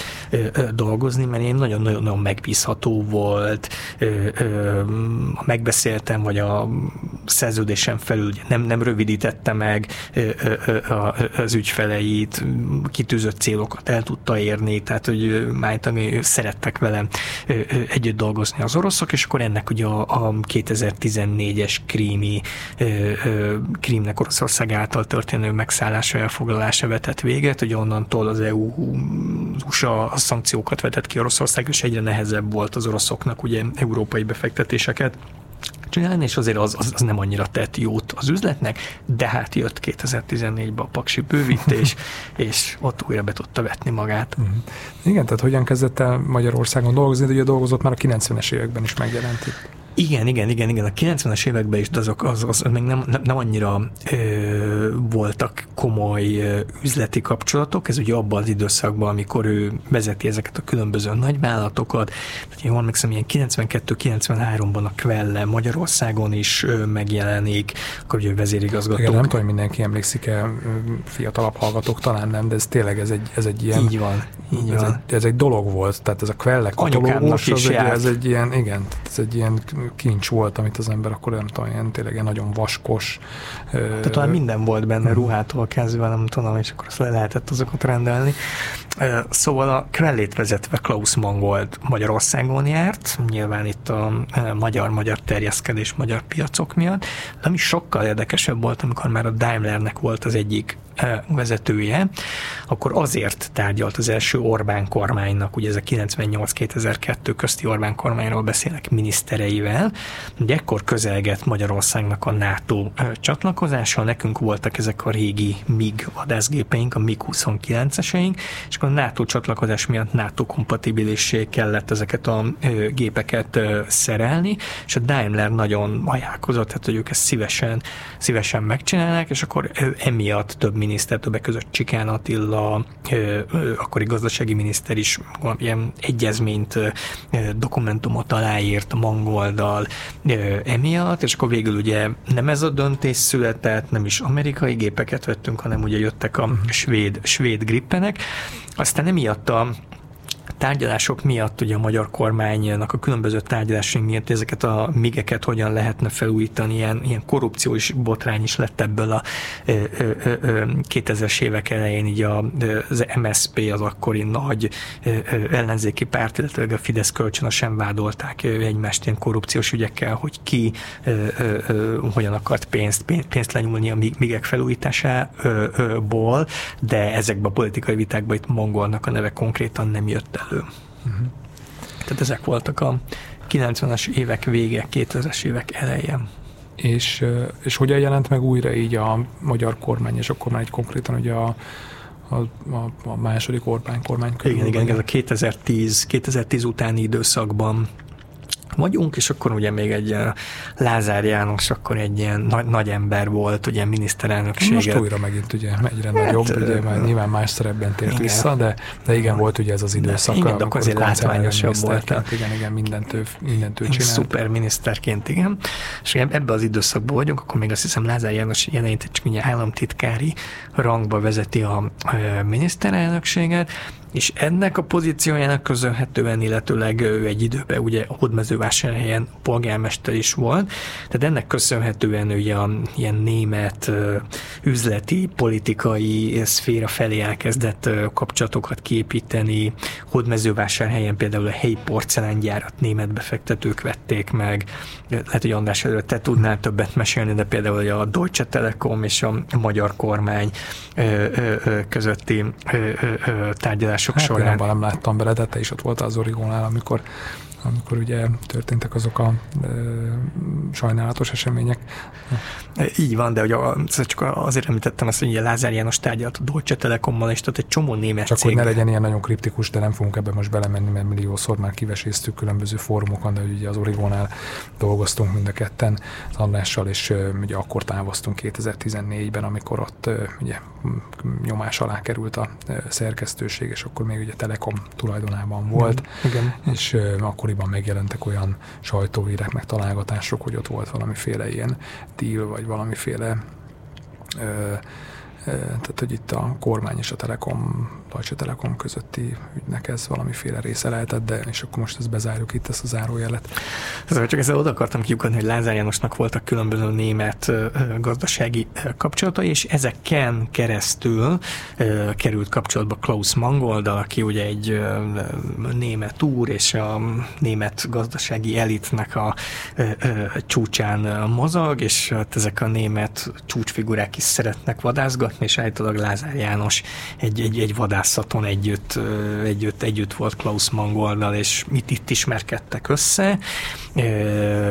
dolgozni, mert én nagyon-nagyon megbízható volt, megbeszéltem, vagy a szerződésen felül nem, nem rövidítette meg az ügyfeleit, kitűzött célokat el tudta érni, tehát hogy májtani szerettek ö, együtt dolgozni az oroszok, és akkor ennek ugye a, a 2014-es krími krímnek Oroszország által történő megszállása, elfoglalása vetett véget, hogy onnantól az EU USA szankciókat vetett ki Oroszország, és egyre nehezebb volt az oroszoknak ugye európai befektetéseket csinálni, és azért az, az, az nem annyira tett jót az üzletnek, de hát jött 2014-ben a paksi bővítés, *laughs* és ott újra be tudta vetni magát. Uh-huh. Igen, tehát hogyan kezdett el Magyarországon dolgozni, de ugye dolgozott már a 90-es években is megjelent itt. Igen, igen, igen, igen. A 90-es években is, azok, az, az, még nem, nem, nem annyira ö, voltak komoly üzleti kapcsolatok, ez ugye abban az időszakban, amikor ő vezeti ezeket a különböző nagyvállalatokat, tehát jól emlékszem, ilyen 92-93-ban a Quelle Magyarországon is megjelenik, akkor ugye vezérigazgató. Igen, nem tudom, hogy mindenki emlékszik-e, fiatalabb hallgatók talán nem, de ez tényleg ez egy, ez egy ilyen... Így van, így ez, van. Egy, ez egy dolog volt, tehát ez a Quelle katalógus, az egy, ez egy ilyen, igen, ez egy ilyen kincs volt, amit az ember akkor nem tudom, ilyen tényleg ilyen nagyon vaskos. Tehát talán minden volt benne, ruhától kezdve, nem tudom, és akkor azt le lehetett azokat rendelni. Szóval a Kvellét vezetve Klaus Mangold Magyarországon járt, nyilván itt a magyar-magyar terjeszkedés magyar piacok miatt, de ami sokkal érdekesebb volt, amikor már a Daimlernek volt az egyik vezetője, akkor azért tárgyalt az első Orbán kormánynak, ugye ez a 98-2002 közti Orbán kormányról beszélek minisztereivel, ugye ekkor közelgett Magyarországnak a NATO csatlakozása, nekünk voltak ezek a régi MIG vadászgépeink, a MiG-29-eseink, és akkor a NATO csatlakozás miatt NATO kompatibilissé kellett ezeket a gépeket szerelni, és a Daimler nagyon ajánlkozott, tehát hogy ők ezt szívesen, szívesen megcsinálnak, és akkor emiatt több miniszter, többek között Csikán Attila, akkori gazdasági miniszter is ilyen egyezményt, dokumentumot aláírt Mangoldal emiatt, és akkor végül ugye nem ez a döntés született, nem is amerikai gépeket vettünk, hanem ugye jöttek a mhm. svéd, svéd grippenek. Aztán emiatt a tárgyalások miatt, ugye a magyar kormánynak a különböző tárgyalások miatt ezeket a migeket hogyan lehetne felújítani, ilyen, ilyen korrupciós botrány is lett ebből a 2000-es évek elején, így a, az MSP, az akkori nagy ellenzéki párt, illetve a Fidesz kölcsönösen vádolták egymást ilyen korrupciós ügyekkel, hogy ki hogyan akart pénzt, pénzt lenyúlni a migek felújításából, de ezekben a politikai vitákban itt mongolnak a neve konkrétan nem jött elő elő. Uh-huh. Tehát ezek voltak a 90-es évek vége, 2000-es évek eleje. És, és hogyan jelent meg újra így a magyar kormány, és akkor már egy konkrétan ugye a, a, a, a második Orbán kormány körül. Igen, igen, ez a 2010, 2010 utáni időszakban vagyunk, és akkor ugye még egy Lázár János, akkor egy ilyen nagy, nagy ember volt, ugye miniszterelnökséget. Most újra megint ugye egyre hát, nagyobb, ugye már nyilván más szerepben tért igen. vissza, de, de igen, volt ugye ez az időszak. Igen, de akkor azért látványosabb volt. Igen, igen, mindent ő, mindent ő csinált. Szuper miniszterként, igen. És ebben az időszakban vagyunk, akkor még azt hiszem Lázár János jelenít csak ugye államtitkári rangba vezeti a, a miniszterelnökséget, és ennek a pozíciójának köszönhetően, illetőleg ő egy időben ugye a Hódmezővásárhelyen polgármester is volt, tehát ennek köszönhetően ugye a ilyen német üzleti, politikai szféra felé elkezdett kapcsolatokat képíteni. Hódmezővásárhelyen például a helyi porcelángyárat német befektetők vették meg. Lehet, hogy András előtt te tudnál többet mesélni, de például a Deutsche Telekom és a magyar kormány közötti tárgyalás hát, során. Én nem láttam bele, de te is ott voltál az Origónál, amikor amikor ugye történtek azok a e, sajnálatos események. Így van, de hogy a, csak azért említettem azt, hogy ugye Lázár János tárgyalt a Dolce Telekommal, és tehát egy csomó német Csak cég. hogy ne legyen ilyen nagyon kriptikus, de nem fogunk ebbe most belemenni, mert milliószor már kiveséztük különböző fórumokon, de ugye az Origónál dolgoztunk mind a ketten az Andrással, és ugye akkor távoztunk 2014-ben, amikor ott ugye nyomás alá került a szerkesztőség, és akkor még ugye Telekom tulajdonában volt, Igen. és akkor akkoriban megjelentek olyan sajtóírek, meg találgatások, hogy ott volt valamiféle ilyen deal, vagy valamiféle ö, tehát, hogy itt a kormány és a Telekom, Deutsche Telekom közötti ügynek ez valamiféle része lehetett, de és akkor most ezt bezárjuk itt, ezt a zárójelet. Szóval csak ezzel oda akartam kiukadni, hogy Lázár Jánosnak voltak különböző német gazdasági kapcsolatai, és ezeken keresztül került kapcsolatba Klaus Mangoldal, aki ugye egy német úr, és a német gazdasági elitnek a csúcsán mozog, és hát ezek a német csúcsfigurák is szeretnek vadászgatni, és állítólag Lázár János egy, egy, egy vadászaton együtt, együtt, együtt volt Klaus Mangoldal, és itt, itt ismerkedtek össze,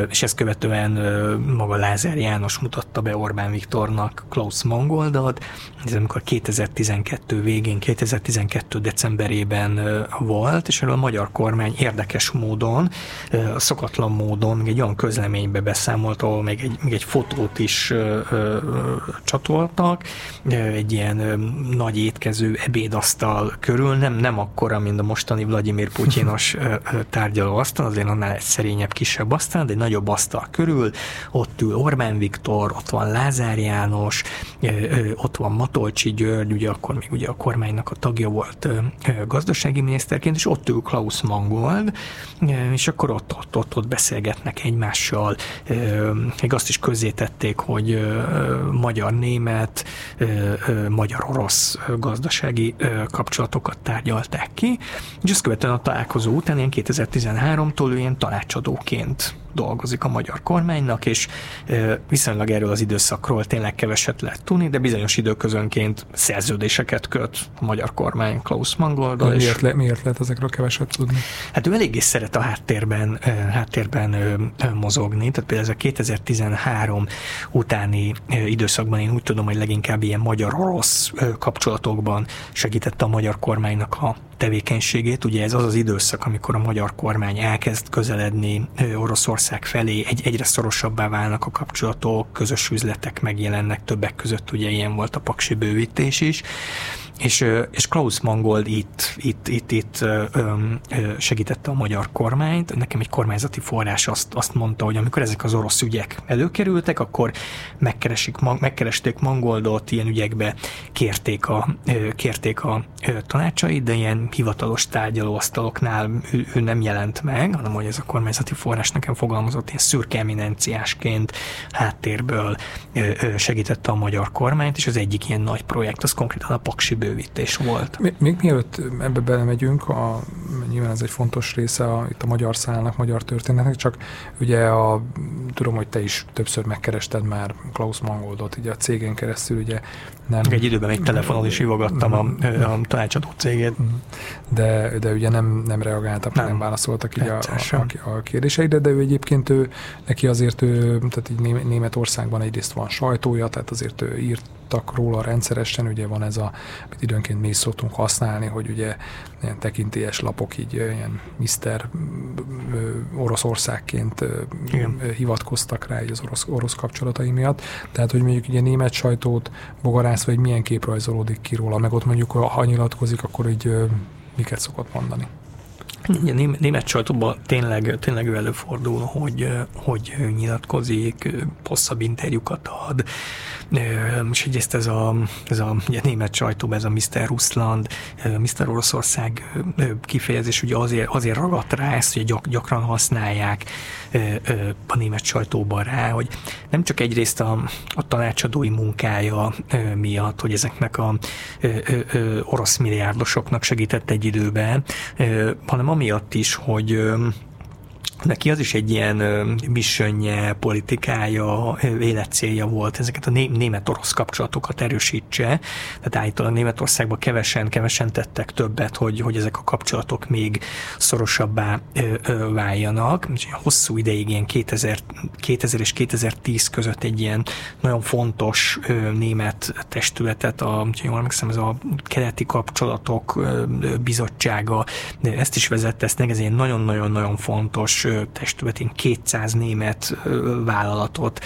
és ezt követően maga Lázár János mutatta be Orbán Viktornak Klaus Mangoldot, ez amikor 2012 végén, 2012 decemberében volt, és erről a magyar kormány érdekes módon, szokatlan módon még egy olyan közleménybe beszámolt, ahol még egy, még egy fotót is csatoltak, egy ilyen nagy étkező ebédasztal körül, nem, nem akkora, mint a mostani Vladimir Putyinos tárgyalóasztal, azért annál egy szerényebb, kisebb asztal, de egy nagyobb asztal körül, ott ül Orbán Viktor, ott van Lázár János, ott van Matolcsi György, ugye akkor még ugye a kormánynak a tagja volt gazdasági miniszterként, és ott ül Klaus Mangold, és akkor ott, ott, ott, ott beszélgetnek egymással, még azt is közzétették, hogy magyar-német, magyar-orosz gazdasági kapcsolatokat tárgyalták ki, és ezt követően a találkozó után, ilyen 2013-tól ő ilyen tanácsadóként dolgozik a magyar kormánynak, és viszonylag erről az időszakról tényleg keveset lehet tudni, de bizonyos időközönként szerződéseket köt a magyar kormány Klaus Mangoldal. Miért, és, le, miért lehet ezekről keveset tudni? Hát ő eléggé szeret a háttérben, háttérben mozogni, tehát például ez a 2013 utáni időszakban én úgy tudom, hogy leginkább ilyen magyar-orosz kapcsolatokban segítette a magyar kormánynak a tevékenységét. Ugye ez az az időszak, amikor a magyar kormány elkezd közeledni Oroszország felé, egy, egyre szorosabbá válnak a kapcsolatok, közös üzletek megjelennek, többek között ugye ilyen volt a paksi bővítés is és, és Klaus Mangold itt, itt, itt, itt segítette a magyar kormányt. Nekem egy kormányzati forrás azt, azt mondta, hogy amikor ezek az orosz ügyek előkerültek, akkor megkeresik, megkeresték Mangoldot, ilyen ügyekbe kérték a, kérték a tanácsait, de ilyen hivatalos tárgyalóasztaloknál ő, ő nem jelent meg, hanem hogy ez a kormányzati forrás nekem fogalmazott ilyen szürke eminenciásként háttérből segítette a magyar kormányt, és az egyik ilyen nagy projekt az konkrétan a Paksi bővítés volt. Még, még mielőtt ebbe belemegyünk, a, nyilván ez egy fontos része a, itt a magyar szállnak, magyar történetnek, csak ugye a, tudom, hogy te is többször megkerested már Klaus Mangoldot, ugye a cégen keresztül, ugye nem... Egy időben még telefonon is hívogattam a, a tanácsadó cégét. Mm. De, de ugye nem, nem reagáltak, nem, nem válaszoltak így a, a, a kérdéseidre, de ő egyébként ő, neki azért ő, tehát így Németországban egyrészt van sajtója, tehát azért ő írt írtak róla rendszeresen, ugye van ez a, amit időnként mi is szoktunk használni, hogy ugye ilyen tekintélyes lapok így ilyen Mr. Oroszországként Igen. hivatkoztak rá így az orosz, orosz kapcsolatai miatt. Tehát, hogy mondjuk ugye német sajtót bogarász, vagy milyen kép rajzolódik ki róla, meg ott mondjuk, ha nyilatkozik, akkor így miket szokott mondani. Igen, német sajtóban tényleg, tényleg előfordul, hogy, hogy nyilatkozik, hosszabb interjúkat ad, és egyrészt ez a, ez a ugye, német sajtóban, ez a Mr. Russland, Mr. Oroszország kifejezés ugye azért, azért ragadt rá ezt, hogy gyak, gyakran használják a német sajtóban rá, hogy nem csak egyrészt a, a tanácsadói munkája miatt, hogy ezeknek a orosz milliárdosoknak segített egy időben, hanem amiatt is, hogy Neki az is egy ilyen missionje, politikája, életcélja volt, ezeket a német-orosz kapcsolatokat erősítse. Tehát állítólag Németországban kevesen, kevesen tettek többet, hogy, hogy ezek a kapcsolatok még szorosabbá váljanak. Hosszú ideig, ilyen 2000, 2000 és 2010 között egy ilyen nagyon fontos német testületet, a, jól emlékszem, ez a keleti kapcsolatok bizottsága, ezt is vezette, ezt ez egy nagyon-nagyon-nagyon fontos testület, 200 német vállalatot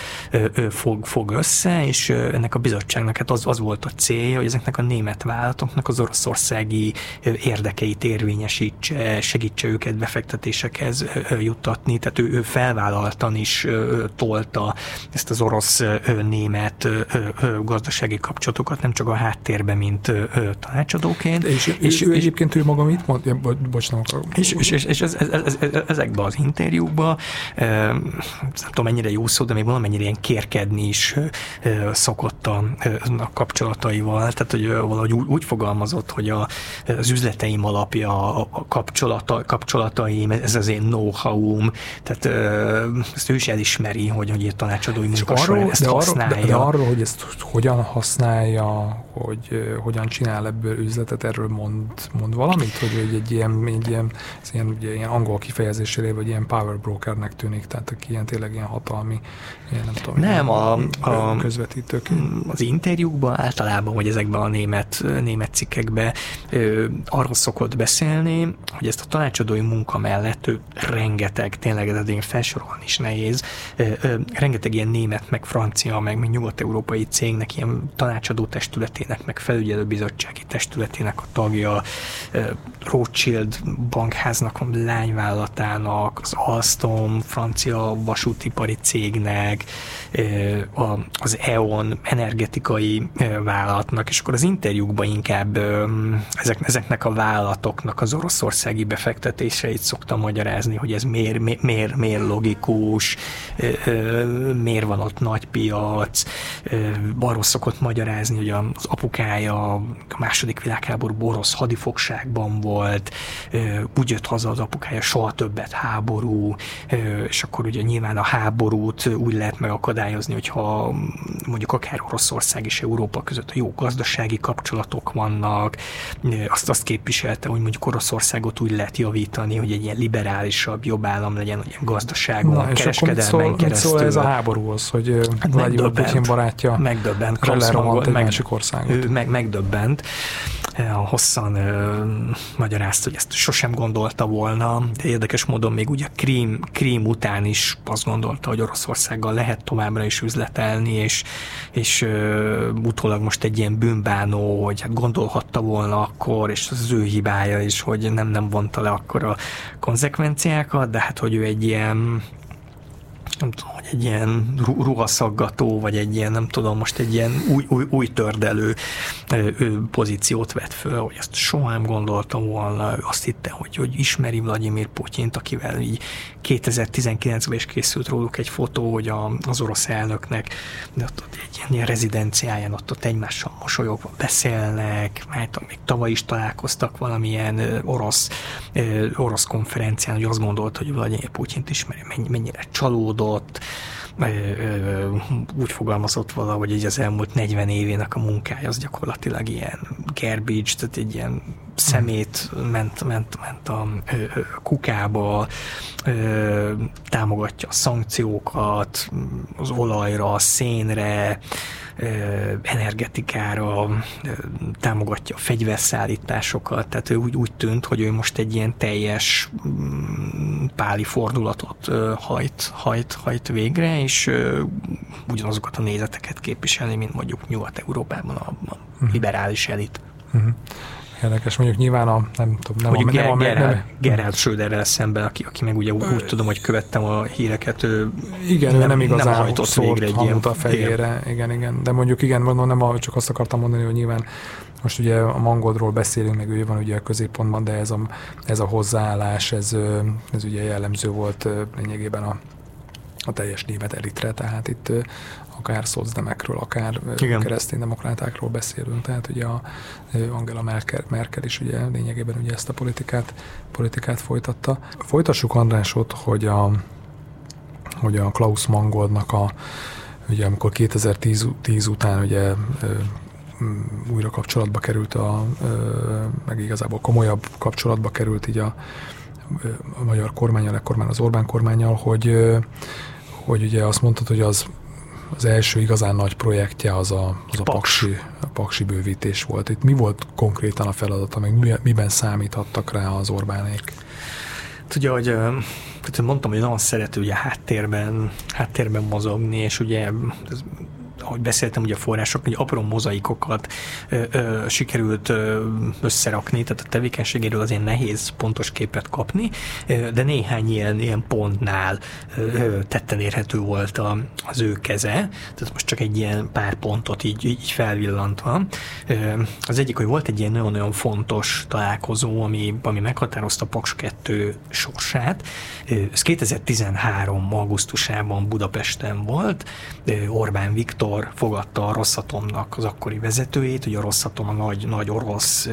fog, fog össze, és ennek a bizottságnak hát az, az volt a célja, hogy ezeknek a német vállalatoknak az oroszországi érdekeit érvényesítse, segítse őket befektetésekhez juttatni, tehát ő, ő felvállaltan is tolta ezt az orosz-német gazdasági kapcsolatokat, nem csak a háttérben, mint tanácsadóként. És, és, ő, és egyébként ő maga mit mond? Ja, bocs, nem és, és, és, és ez, ez, ez, ez, ezekben az interjúkba, nem tudom mennyire jó szó, de még valamennyire ilyen kérkedni is szokott a, a kapcsolataival, tehát hogy valahogy úgy, úgy fogalmazott, hogy a, az üzleteim alapja, a kapcsolata, kapcsolataim, ez az én know-how-um, tehát ezt ő is elismeri, hogy, hogy egy tanácsadói munka arról, ezt de használja. Arról, de, de arról, hogy ezt hogyan használja, hogy hogyan csinál ebből üzletet, erről mond, mond valamit, hogy egy, egy ilyen, egy ilyen, ilyen, ugye, ilyen angol kifejezésére, vagy ilyen ilyen power brokernek tűnik, tehát aki ilyen tényleg ilyen hatalmi, ilyen, nem tudom, nem, a, a, közvetítők. Az interjúkban általában, vagy ezekben a német, német cikkekben ö, arról szokott beszélni, hogy ezt a tanácsadói munka mellett ő rengeteg, tényleg ez én felsorolni is nehéz, ö, ö, rengeteg ilyen német, meg francia, meg, meg nyugat-európai cégnek, ilyen tanácsadó testületének, meg felügyelőbizottsági testületének a tagja, Rothschild bankháznak a lányvállalatának, az Alstom francia vasútipari cégnek, az E.ON energetikai vállalatnak, és akkor az interjúkban inkább ezek, ezeknek a vállalatoknak az oroszországi befektetéseit szoktam magyarázni, hogy ez miért, miért, miért logikus, miért van ott nagy piac, arról szokott magyarázni, hogy az apukája a második világháború orosz hadifogságban volt, úgy jött haza az apukája, soha többet háború, és akkor ugye nyilván a háborút úgy lehet megakadályozni, hogyha mondjuk akár Oroszország és Európa között a jó gazdasági kapcsolatok vannak, azt azt képviselte, hogy mondjuk Oroszországot úgy lehet javítani, hogy egy ilyen liberálisabb, jobb állam legyen, hogy gazdaságon, Na, kereskedelmen szól, keresztül. Szól ez a háborúhoz, hogy hát Vladimir Putyin barátja megdöbbent, egy meg, másik országot. Meg, megdöbbent hosszan ö, magyarázta, hogy ezt sosem gondolta volna, de érdekes módon még ugye Krím, Krím után is azt gondolta, hogy Oroszországgal lehet továbbra is üzletelni, és, és ö, utólag most egy ilyen bűnbánó, hogy hát gondolhatta volna akkor, és az ő hibája is, hogy nem, nem vonta le akkor a konzekvenciákat, de hát, hogy ő egy ilyen nem tudom, hogy egy ilyen ruhaszaggató, vagy egy ilyen, nem tudom, most egy ilyen új, új, új tördelő pozíciót vett föl, hogy ezt soha nem gondoltam volna, ő azt hitte, hogy, hogy ismeri Vladimir Putyint, akivel így 2019-ben is készült róluk egy fotó, hogy a, az orosz elnöknek de ott, ott egy ilyen, ilyen rezidenciáján ott, ott egymással mosolyogva beszélnek, mert még tavaly is találkoztak valamilyen orosz, orosz konferencián, hogy azt gondolt, hogy Vladimir Putyint ismeri, mennyire csalódott, úgy fogalmazott valahogy, hogy az elmúlt 40 évének a munkája az gyakorlatilag ilyen garbage, tehát egy ilyen szemét ment, ment, ment a kukába, támogatja a szankciókat az olajra, a szénre, energetikára, támogatja a fegyverszállításokat, tehát ő úgy, úgy tűnt, hogy ő most egy ilyen teljes mm, páli fordulatot hajt, hajt, hajt végre, és ugyanazokat a nézeteket képviselni, mint mondjuk Nyugat-Európában a, mhm. liberális elit. Uh-huh. Érdekes, mondjuk nyilván a, nem tudom, nem mondjuk a, nem a, Gerhard, nem, Gerhard Schröderrel szemben, aki, aki meg ugye úgy, úgy tudom, hogy követtem a híreket, ő igen, nem, ő nem igazán nem hajtott végre egy ilyen, a fejére, igen. igen, igen, de mondjuk igen, mondom, nem a, csak azt akartam mondani, hogy nyilván most ugye a Mangoldról beszélünk, meg ő van ugye a középpontban, de ez a, ez a hozzáállás, ez, ez ugye jellemző volt lényegében a, a teljes német elitre, tehát itt akár szocdemekről, akár Igen. kereszténydemokratákról beszélünk, tehát ugye a Angela Merkel, Merkel is ugye lényegében ugye ezt a politikát, politikát folytatta. Folytassuk Andrásot, hogy a, hogy a Klaus Mangoldnak a ugye amikor 2010 10 után ugye újra kapcsolatba került a, meg igazából komolyabb kapcsolatba került így a, a magyar kormányal, ekkor már az Orbán kormányal, hogy, hogy ugye azt mondtad, hogy az az első igazán nagy projektje az a, az a paksi, a paksi bővítés volt. Itt mi volt konkrétan a feladata, meg miben számíthattak rá az Orbánék? Tudja, hogy mondtam, hogy nagyon szerető ugye háttérben, háttérben mozogni, és ugye ahogy beszéltem ugye a források, hogy apró mozaikokat ö, ö, sikerült ö, összerakni, tehát a tevékenységéről azért nehéz pontos képet kapni, ö, de néhány ilyen, ilyen pontnál ö, tetten érhető volt a, az ő keze, tehát most csak egy ilyen pár pontot így, így felvillantva. Ö, az egyik, hogy volt egy ilyen nagyon-nagyon fontos találkozó, ami, ami meghatározta Paks 2 sorsát. Ez 2013. augusztusában Budapesten volt. Orbán Viktor akkor fogadta a Rosszatomnak az akkori vezetőjét, ugye a Rosszatom a nagy, nagy orosz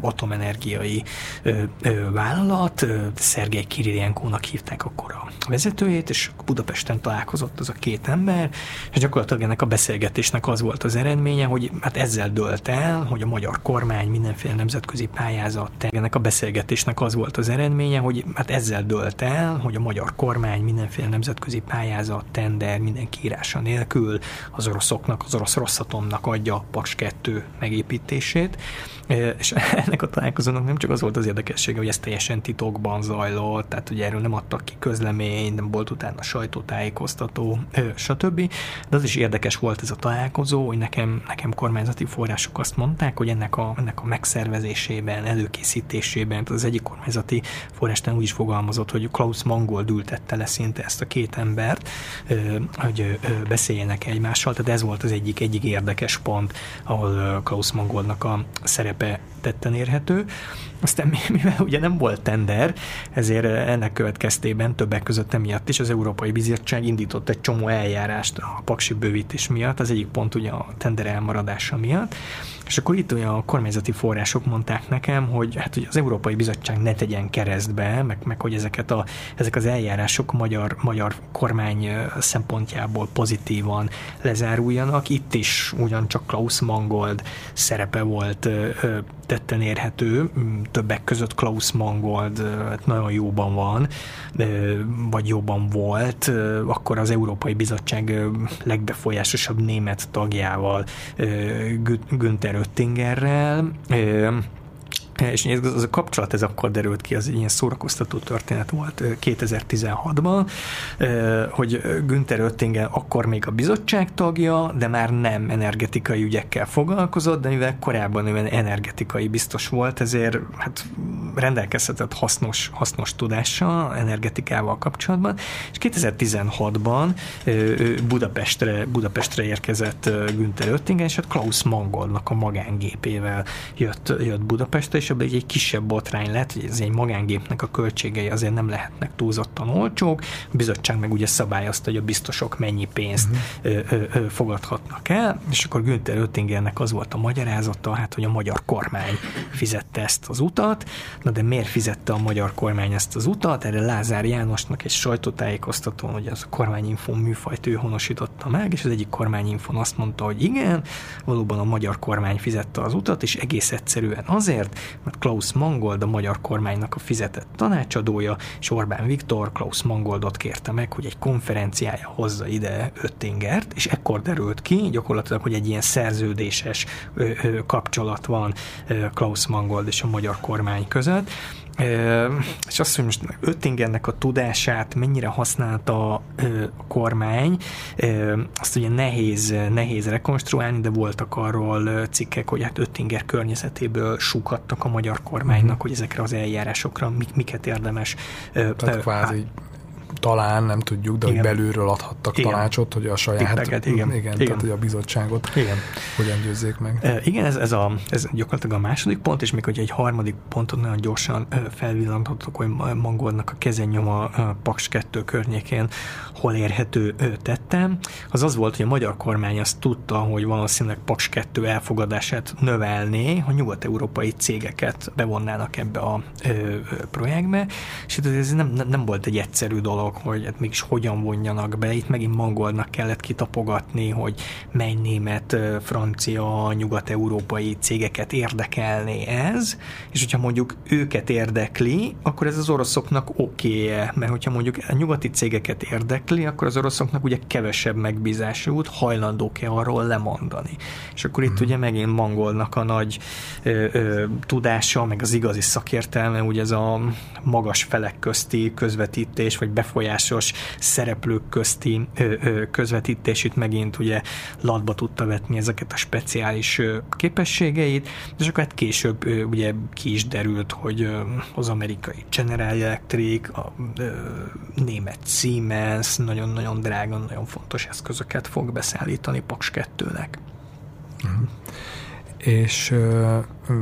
atomenergiai ö, ö, vállalat, Szergej Kirilyenkónak hívták akkor a vezetőjét, és Budapesten találkozott az a két ember, és gyakorlatilag ennek a beszélgetésnek az volt az eredménye, hogy hát ezzel dölt el, hogy a magyar kormány mindenféle nemzetközi pályázat, ennek a beszélgetésnek az volt az eredménye, hogy hát ezzel dölt el, hogy a magyar kormány mindenféle nemzetközi pályázat, tender, minden kiírása nélkül az oroszoknak, az orosz rosszatomnak adja a Paks 2 megépítését, és *laughs* ennek a találkozónak nem csak az volt az érdekessége, hogy ez teljesen titokban zajlott, tehát ugye erről nem adtak ki közlemény, nem volt utána sajtótájékoztató, stb. De az is érdekes volt ez a találkozó, hogy nekem, nekem kormányzati források azt mondták, hogy ennek a, ennek a megszervezésében, előkészítésében, az egyik kormányzati forrástán úgy is fogalmazott, hogy Klaus Mangold ültette le szinte ezt a két embert, hogy beszéljenek egymással, tehát ez volt az egyik, egyik érdekes pont, ahol Klaus Mangoldnak a szerepe tetten érhető. Aztán *laughs* mivel ugye nem volt tender, ezért ennek következtében többek között emiatt is az Európai Bizottság indított egy csomó eljárást a paksi bővítés miatt, az egyik pont ugye a tender elmaradása miatt, és akkor itt olyan a kormányzati források mondták nekem, hogy hát hogy az Európai Bizottság ne tegyen keresztbe, meg, meg hogy ezeket a, ezek az eljárások magyar, magyar kormány szempontjából pozitívan lezáruljanak. Itt is ugyancsak Klaus Mangold szerepe volt tetten érhető, többek között Klaus Mangold hát nagyon jóban van, vagy jobban volt, akkor az Európai Bizottság legbefolyásosabb német tagjával, Günther Oettingerrel, és ez a kapcsolat ez akkor derült ki, az egy ilyen szórakoztató történet volt 2016-ban, hogy Günther Oettingen akkor még a bizottság tagja, de már nem energetikai ügyekkel foglalkozott, de mivel korábban ő energetikai biztos volt, ezért hát rendelkezhetett hasznos, hasznos tudással energetikával kapcsolatban, és 2016-ban Budapestre, Budapestre érkezett Günther Oettingen, és hát Klaus Mangoldnak a magángépével jött, jött Budapestre, és ebből egy kisebb botrány lett, hogy ez egy magángépnek a költségei azért nem lehetnek túlzottan olcsók, a bizottság meg ugye szabályozta, hogy a biztosok mennyi pénzt uh-huh. ö, ö, fogadhatnak el, és akkor Günther Oettingernek az volt a magyarázata, hát, hogy a magyar kormány fizette ezt az utat, na de miért fizette a magyar kormány ezt az utat? Erre Lázár Jánosnak egy sajtótájékoztató, hogy az a kormányinfon műfajt ő honosította meg, és az egyik kormányinfon azt mondta, hogy igen, valóban a magyar kormány fizette az utat, és egész egyszerűen azért, mert Klaus Mangold a magyar kormánynak a fizetett tanácsadója, és Orbán Viktor Klaus Mangoldot kérte meg, hogy egy konferenciája hozza ide Öttingert, és ekkor derült ki gyakorlatilag, hogy egy ilyen szerződéses kapcsolat van Klaus Mangold és a magyar kormány között, és azt, hogy most Öttingernek a tudását mennyire használta a kormány, azt ugye nehéz, nehéz rekonstruálni, de voltak arról cikkek, hogy hát Öttinger környezetéből súghattak a magyar kormánynak, uh-huh. hogy ezekre az eljárásokra miket érdemes. Tehát kvázi talán, nem tudjuk, de igen. hogy belülről adhattak igen. tanácsot, hogy a saját, Tippeket, igen. Igen, igen, tehát hogy a bizottságot igen. hogyan győzzék meg. E, igen, ez, ez, a, ez gyakorlatilag a második pont, és még hogy egy harmadik pontot nagyon gyorsan felvillantottuk, hogy Mangolnak a kezenyoma a Paks 2 környékén hol érhető tettem, az az volt, hogy a magyar kormány azt tudta, hogy valószínűleg Paks 2 elfogadását növelné, hogy nyugat-európai cégeket bevonnának ebbe a projektbe, és ez nem, nem volt egy egyszerű dolog, hogy hát mégis hogyan vonjanak be. Itt megint mangolnak kellett kitapogatni, hogy mely német, francia, nyugat-európai cégeket érdekelné ez, és hogyha mondjuk őket érdekli, akkor ez az oroszoknak oké -e, mert hogyha mondjuk a nyugati cégeket érdekli, akkor az oroszoknak ugye kevesebb megbízási út, hajlandók-e arról lemondani. És akkor itt mm. ugye megint mangolnak a nagy ö, ö, tudása, meg az igazi szakértelme, ugye ez a magas felek közti közvetítés, vagy befolyásos szereplők közti közvetítés itt megint ugye latba tudta vetni ezeket a speciális képességeit, és akkor hát később ugye ki is derült, hogy az amerikai General Electric, a német Siemens nagyon-nagyon drága, nagyon fontos eszközöket fog beszállítani Paks 2-nek. Uh-huh. És ö, ö,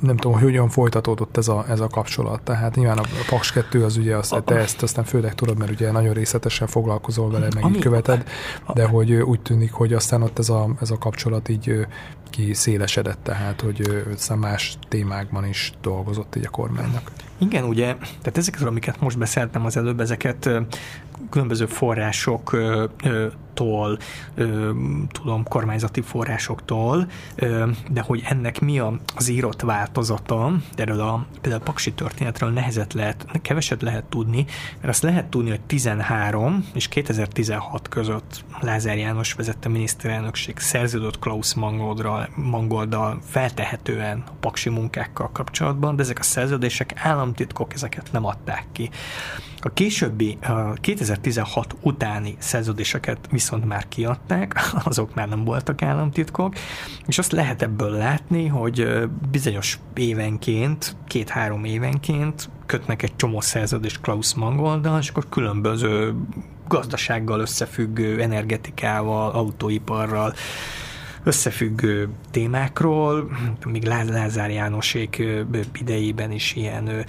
nem tudom, hogy hogyan folytatódott ez a, ez a kapcsolat. Tehát nyilván a Paks 2 az ugye, azt, te ezt aztán főleg tudod, mert ugye nagyon részletesen foglalkozol vele, meg Ami, így követed, de hogy úgy tűnik, hogy aztán ott ez a, ez a kapcsolat így ki szélesedett, tehát hogy aztán más témákban is dolgozott így a kormánynak. Igen, ugye, tehát ezeket, amiket most beszéltem az előbb, ezeket különböző forrásoktól, tudom, kormányzati forrásoktól, de hogy ennek mi az írott változata, erről a például a Paksi történetről nehezet lehet, keveset lehet tudni, mert azt lehet tudni, hogy 13 és 2016 között Lázár János vezette miniszterelnökség szerződött Klaus Mangolddal, Mangolddal feltehetően a paksi munkákkal kapcsolatban, de ezek a szerződések államtitkok, ezeket nem adták ki. A későbbi, a 2016 utáni szerződéseket viszont már kiadták, *laughs* azok már nem voltak államtitkok, és azt lehet ebből látni, hogy bizonyos évenként, két-három évenként kötnek egy csomó szerződést Klaus Mangolddal, és akkor különböző gazdasággal összefüggő, energetikával, autóiparral, összefüggő témákról, még Lázár Jánosék idejében is ilyen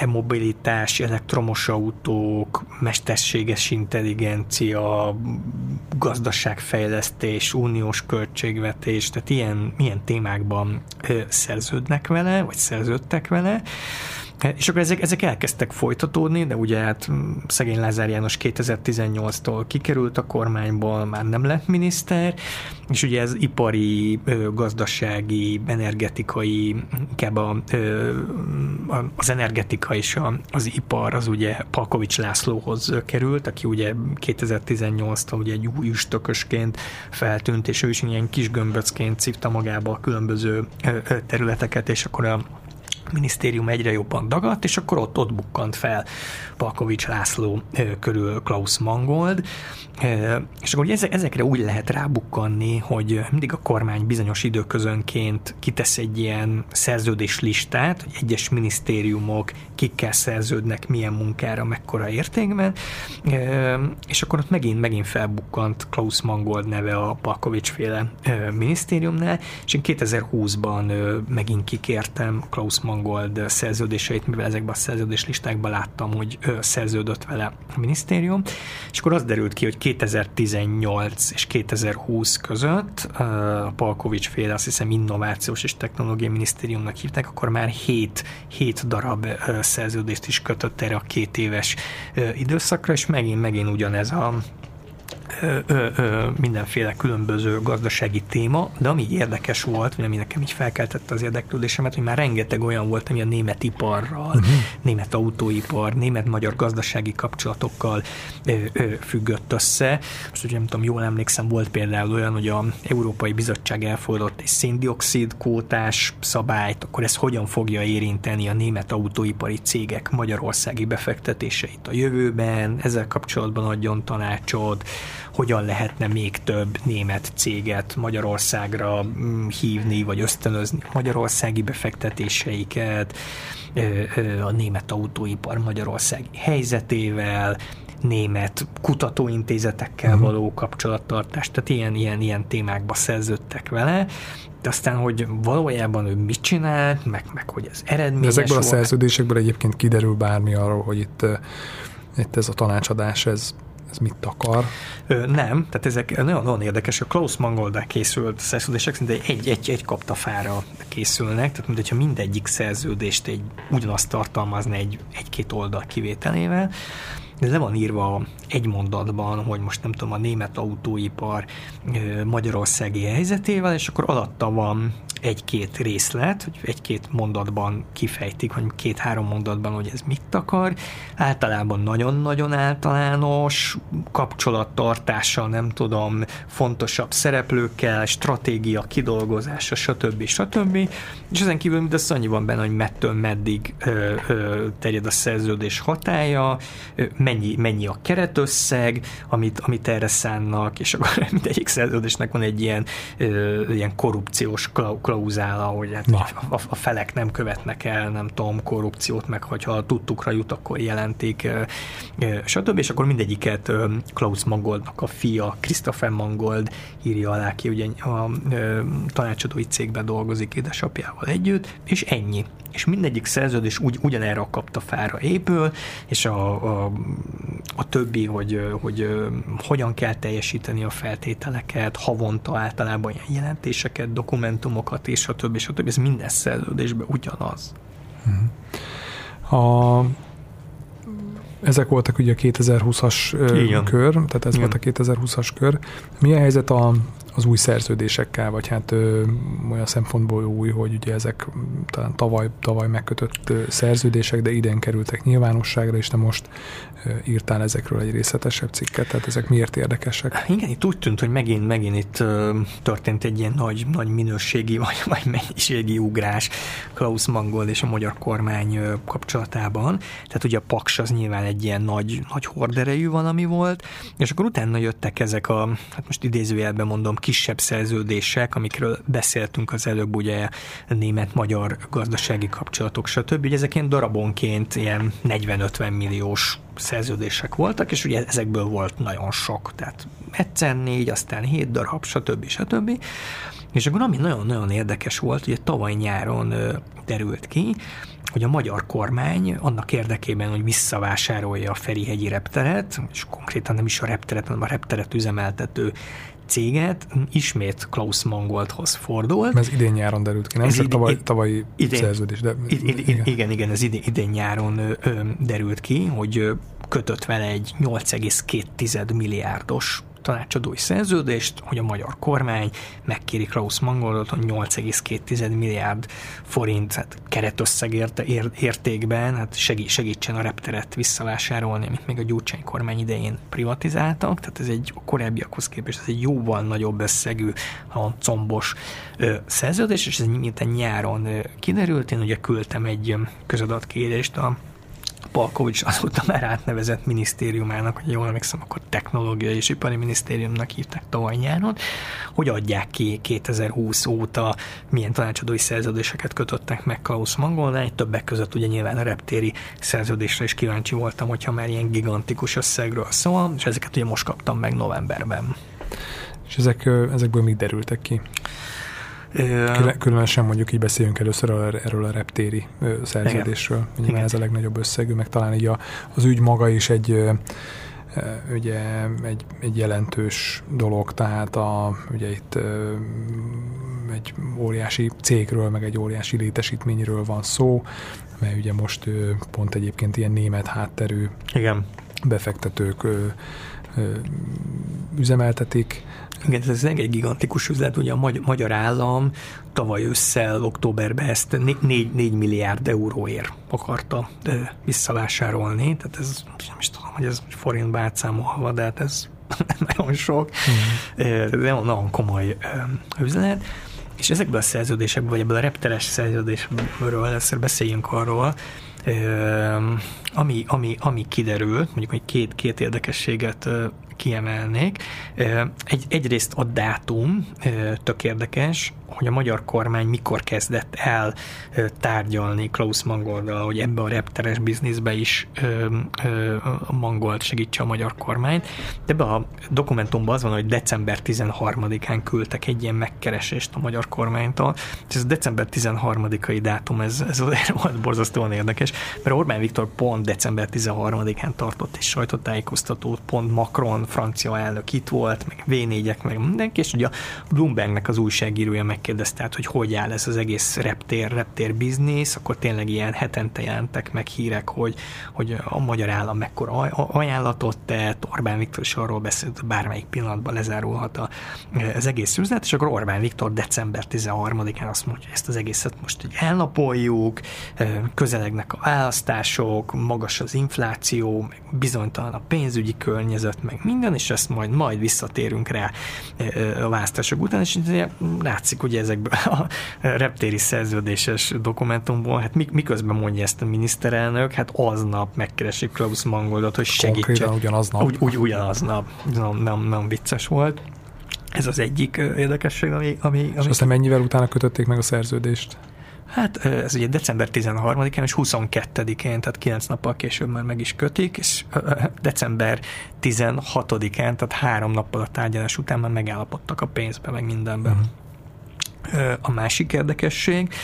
e-mobilitás, elektromos autók, mesterséges intelligencia, gazdaságfejlesztés, uniós költségvetés, tehát ilyen, ilyen témákban szerződnek vele, vagy szerződtek vele, és akkor ezek, ezek elkezdtek folytatódni, de ugye hát szegény Lázár János 2018-tól kikerült a kormányból, már nem lett miniszter, és ugye ez ipari, gazdasági, energetikai, inkább a, az energetika és az ipar az ugye Palkovics Lászlóhoz került, aki ugye 2018-tól ugye egy új üstökösként feltűnt, és ő is ilyen kis gömböcként szívta magába a különböző területeket, és akkor a minisztérium egyre jobban dagadt, és akkor ott, ott bukkant fel Palkovics László körül Klaus Mangold, és akkor ezek, ezekre úgy lehet rábukkanni, hogy mindig a kormány bizonyos időközönként kitesz egy ilyen szerződés listát, hogy egyes minisztériumok kikkel szerződnek, milyen munkára, mekkora értékben, és akkor ott megint, megint felbukkant Klaus Mangold neve a Palkovics féle minisztériumnál, és én 2020-ban megint kikértem Klaus Mangold szerződéseit, mivel ezekben a szerződés listákban láttam, hogy szerződött vele a minisztérium, és akkor az derült ki, hogy 2018 és 2020 között a Palkovics féle, azt hiszem Innovációs és Technológiai Minisztériumnak hívták, akkor már 7, 7 darab szerződést is kötött erre a két éves időszakra, és megint, megint ugyanez a ö, ö, ö, mindenféle különböző gazdasági téma, de ami érdekes volt, ami nekem így felkeltette az érdeklődésemet, hogy már rengeteg olyan volt, ami a német iparral, uh-huh. német autóipar, német-magyar gazdasági kapcsolatokkal ö, ö, függött össze. Most ugye nem tudom, jól emlékszem, volt például olyan, hogy a Európai Bizottság elfogadott egy széndiokszid kótás szabályt, akkor ez hogyan fogja érinteni a német autóipari cégek magyarországi befektetéseit a jövőben, ezzel kapcsolatban adjon tanácsot, hogyan lehetne még több német céget Magyarországra mm, hívni, vagy ösztönözni magyarországi befektetéseiket, a német autóipar magyarországi helyzetével, német kutatóintézetekkel uh-huh. való kapcsolattartást, tehát ilyen, ilyen, ilyen témákba szerződtek vele, de aztán, hogy valójában ő mit csinált, meg, meg hogy ez eredményes Ezekből volt. a szerződésekből egyébként kiderül bármi arról, hogy itt, itt ez a tanácsadás, ez ez mit akar? Ö, nem, tehát ezek nagyon, nagyon érdekes. A Klaus Mangoldá készült szerződések szinte egy, egy, egy kaptafára készülnek, tehát mintha mindegyik szerződést egy, ugyanazt tartalmazna egy, egy-két oldal kivételével, ez le van írva egy mondatban, hogy most nem tudom, a német autóipar magyarországi helyzetével, és akkor alatta van egy-két részlet, hogy egy-két mondatban kifejtik, vagy két-három mondatban, hogy ez mit akar. Általában nagyon-nagyon általános, kapcsolattartással, nem tudom, fontosabb szereplőkkel, stratégia kidolgozása, stb. stb. És ezen kívül mindez annyi van benne, hogy mettől meddig ö, ö, terjed a szerződés hatája, ö, mennyi, mennyi a keretösszeg, amit, amit erre szánnak, és akkor *laughs* mindegyik szerződésnek van egy ilyen, ö, ilyen korrupciós klauzula, klauzála, hogy hát, a, a felek nem követnek el, nem tudom, korrupciót, meg hogyha tudtukra jut, akkor jelentik, stb. És akkor mindegyiket Klaus Mangoldnak a fia, Christopher Mangold írja alá ki, ugye a, tanácsadói cégben dolgozik édesapjával együtt, és ennyi és mindegyik szerződés úgy, ugyanerre a kapta fára épül, és a, a, a többi, hogy, hogy hogyan kell teljesíteni a feltételeket, havonta általában ilyen jelentéseket, dokumentumokat, és a többi, és a többi, ez minden szerződésben ugyanaz. A, ezek voltak ugye a 2020-as kör, tehát ez Igen. volt a 2020-as kör. Mi a helyzet a, az új szerződésekkel, vagy hát ö, olyan szempontból új, hogy ugye ezek talán tavaly, tavaly megkötött ö, szerződések, de idén kerültek nyilvánosságra, és te most ö, írtál ezekről egy részletesebb cikket, tehát ezek miért érdekesek? Igen, itt úgy tűnt, hogy megint, megint itt ö, történt egy ilyen nagy, nagy minőségi vagy, vagy mennyiségi ugrás Klaus Mangold és a magyar kormány kapcsolatában. Tehát ugye a Paks az nyilván egy ilyen nagy, nagy horderejű valami volt, és akkor utána jöttek ezek a, hát most idézőjelben mondom, kisebb szerződések, amikről beszéltünk az előbb, ugye német-magyar gazdasági kapcsolatok, stb. Ugye ezek ilyen darabonként ilyen 40-50 milliós szerződések voltak, és ugye ezekből volt nagyon sok, tehát egyszer négy, aztán hét darab, stb. stb. És akkor ami nagyon-nagyon érdekes volt, ugye tavaly nyáron derült ki, hogy a magyar kormány annak érdekében, hogy visszavásárolja a Ferihegyi repteret, és konkrétan nem is a repteret, hanem a repteret üzemeltető céget ismét Klaus Mangoldhoz fordult. Ez idén nyáron derült ki, nem ez idén, tavaly, tavalyi idén, szerződés. De, idén, igen. igen, igen, ez idén, idén nyáron ö, ö, derült ki, hogy kötött vele egy 8,2 milliárdos tanácsadói szerződést, hogy a magyar kormány megkéri Klaus Mangoldot, hogy 8,2 milliárd forint hát keretösszeg érte, értékben hát segít, segítsen a repteret visszavásárolni, amit még a Gyurcsány kormány idején privatizáltak, tehát ez egy a korábbiakhoz képest ez egy jóval nagyobb összegű, a combos ö, szerződés, és ez nyáron ö, kiderült, én ugye küldtem egy közadatkérést a Palkovics azóta már átnevezett minisztériumának, hogy jól emlékszem, akkor technológiai és ipari minisztériumnak hívták tavaly nyáron, hogy adják ki 2020 óta milyen tanácsadói szerződéseket kötöttek meg Klaus Mangolnál, többek között ugye nyilván a reptéri szerződésre is kíváncsi voltam, hogyha már ilyen gigantikus összegről szól, és ezeket ugye most kaptam meg novemberben. És ezek, ezekből még derültek ki? Különösen mondjuk így beszéljünk először erről a reptéri szerződésről. Nyilván ez a legnagyobb összegű, meg talán így a, az ügy maga is egy ugye egy, egy jelentős dolog, tehát a, ugye itt egy óriási cégről, meg egy óriási létesítményről van szó, mert ugye most pont egyébként ilyen német hátterű Igen. befektetők üzemeltetik. Igen, ez egy gigantikus üzlet, ugye a magyar állam tavaly ősszel, októberben ezt 4, 4 milliárd euróért akarta visszavásárolni, tehát ez nem is tudom, hogy ez forintba átszámolva, de hát ez *laughs* nagyon sok, mm. de nagyon komoly üzlet. És ezekből a szerződésekből, vagy ebből a repteres szerződésből először beszéljünk arról, ami, ami, ami kiderült, mondjuk, hogy két, két érdekességet kiemelnék. Egy, egyrészt a dátum tök érdekes, hogy a magyar kormány mikor kezdett el tárgyalni Klaus Mangolddal, hogy ebbe a repteres bizniszbe is a Mangold segítse a magyar kormányt. De ebbe a dokumentumban az van, hogy december 13-án küldtek egy ilyen megkeresést a magyar kormánytól. És ez a december 13-ai dátum, ez, ez *laughs* volt borzasztóan érdekes, mert Orbán Viktor pont december 13-án tartott egy sajtótájékoztatót, pont Macron, francia elnök itt volt, meg V4-ek, meg mindenki, és ugye a Bloombergnek az újságírója meg megkérdezte, tehát, hogy hogy áll ez az egész reptér, reptér biznisz, akkor tényleg ilyen hetente jelentek meg hírek, hogy, hogy a magyar állam mekkora ajánlatot tett, Orbán Viktor is arról beszélt, hogy bármelyik pillanatban lezárulhat a, az egész üzlet, és akkor Orbán Viktor december 13-án azt mondja, hogy ezt az egészet most így elnapoljuk, közelegnek a választások, magas az infláció, meg bizonytalan a pénzügyi környezet, meg minden, és ezt majd, majd visszatérünk rá a választások után, és látszik, hogy ezekből a reptéri szerződéses dokumentumból, hát miközben mondja ezt a miniszterelnök, hát aznap megkeresik Klaus Mangoldot, hogy segítsen. Konkrétan ugyanaznap. Úgy, úgy ugyanaznap. Nem, nem, nem vicces volt. Ez az egyik érdekesség, ami... ami, ami... És aztán mennyivel utána kötötték meg a szerződést? Hát ez ugye december 13-án és 22-én, tehát 9 nappal később már meg is kötik, és december 16-án, tehát három nappal a tárgyalás után már megállapodtak a pénzbe, meg mindenben. Uh-huh. A másik érdekesség,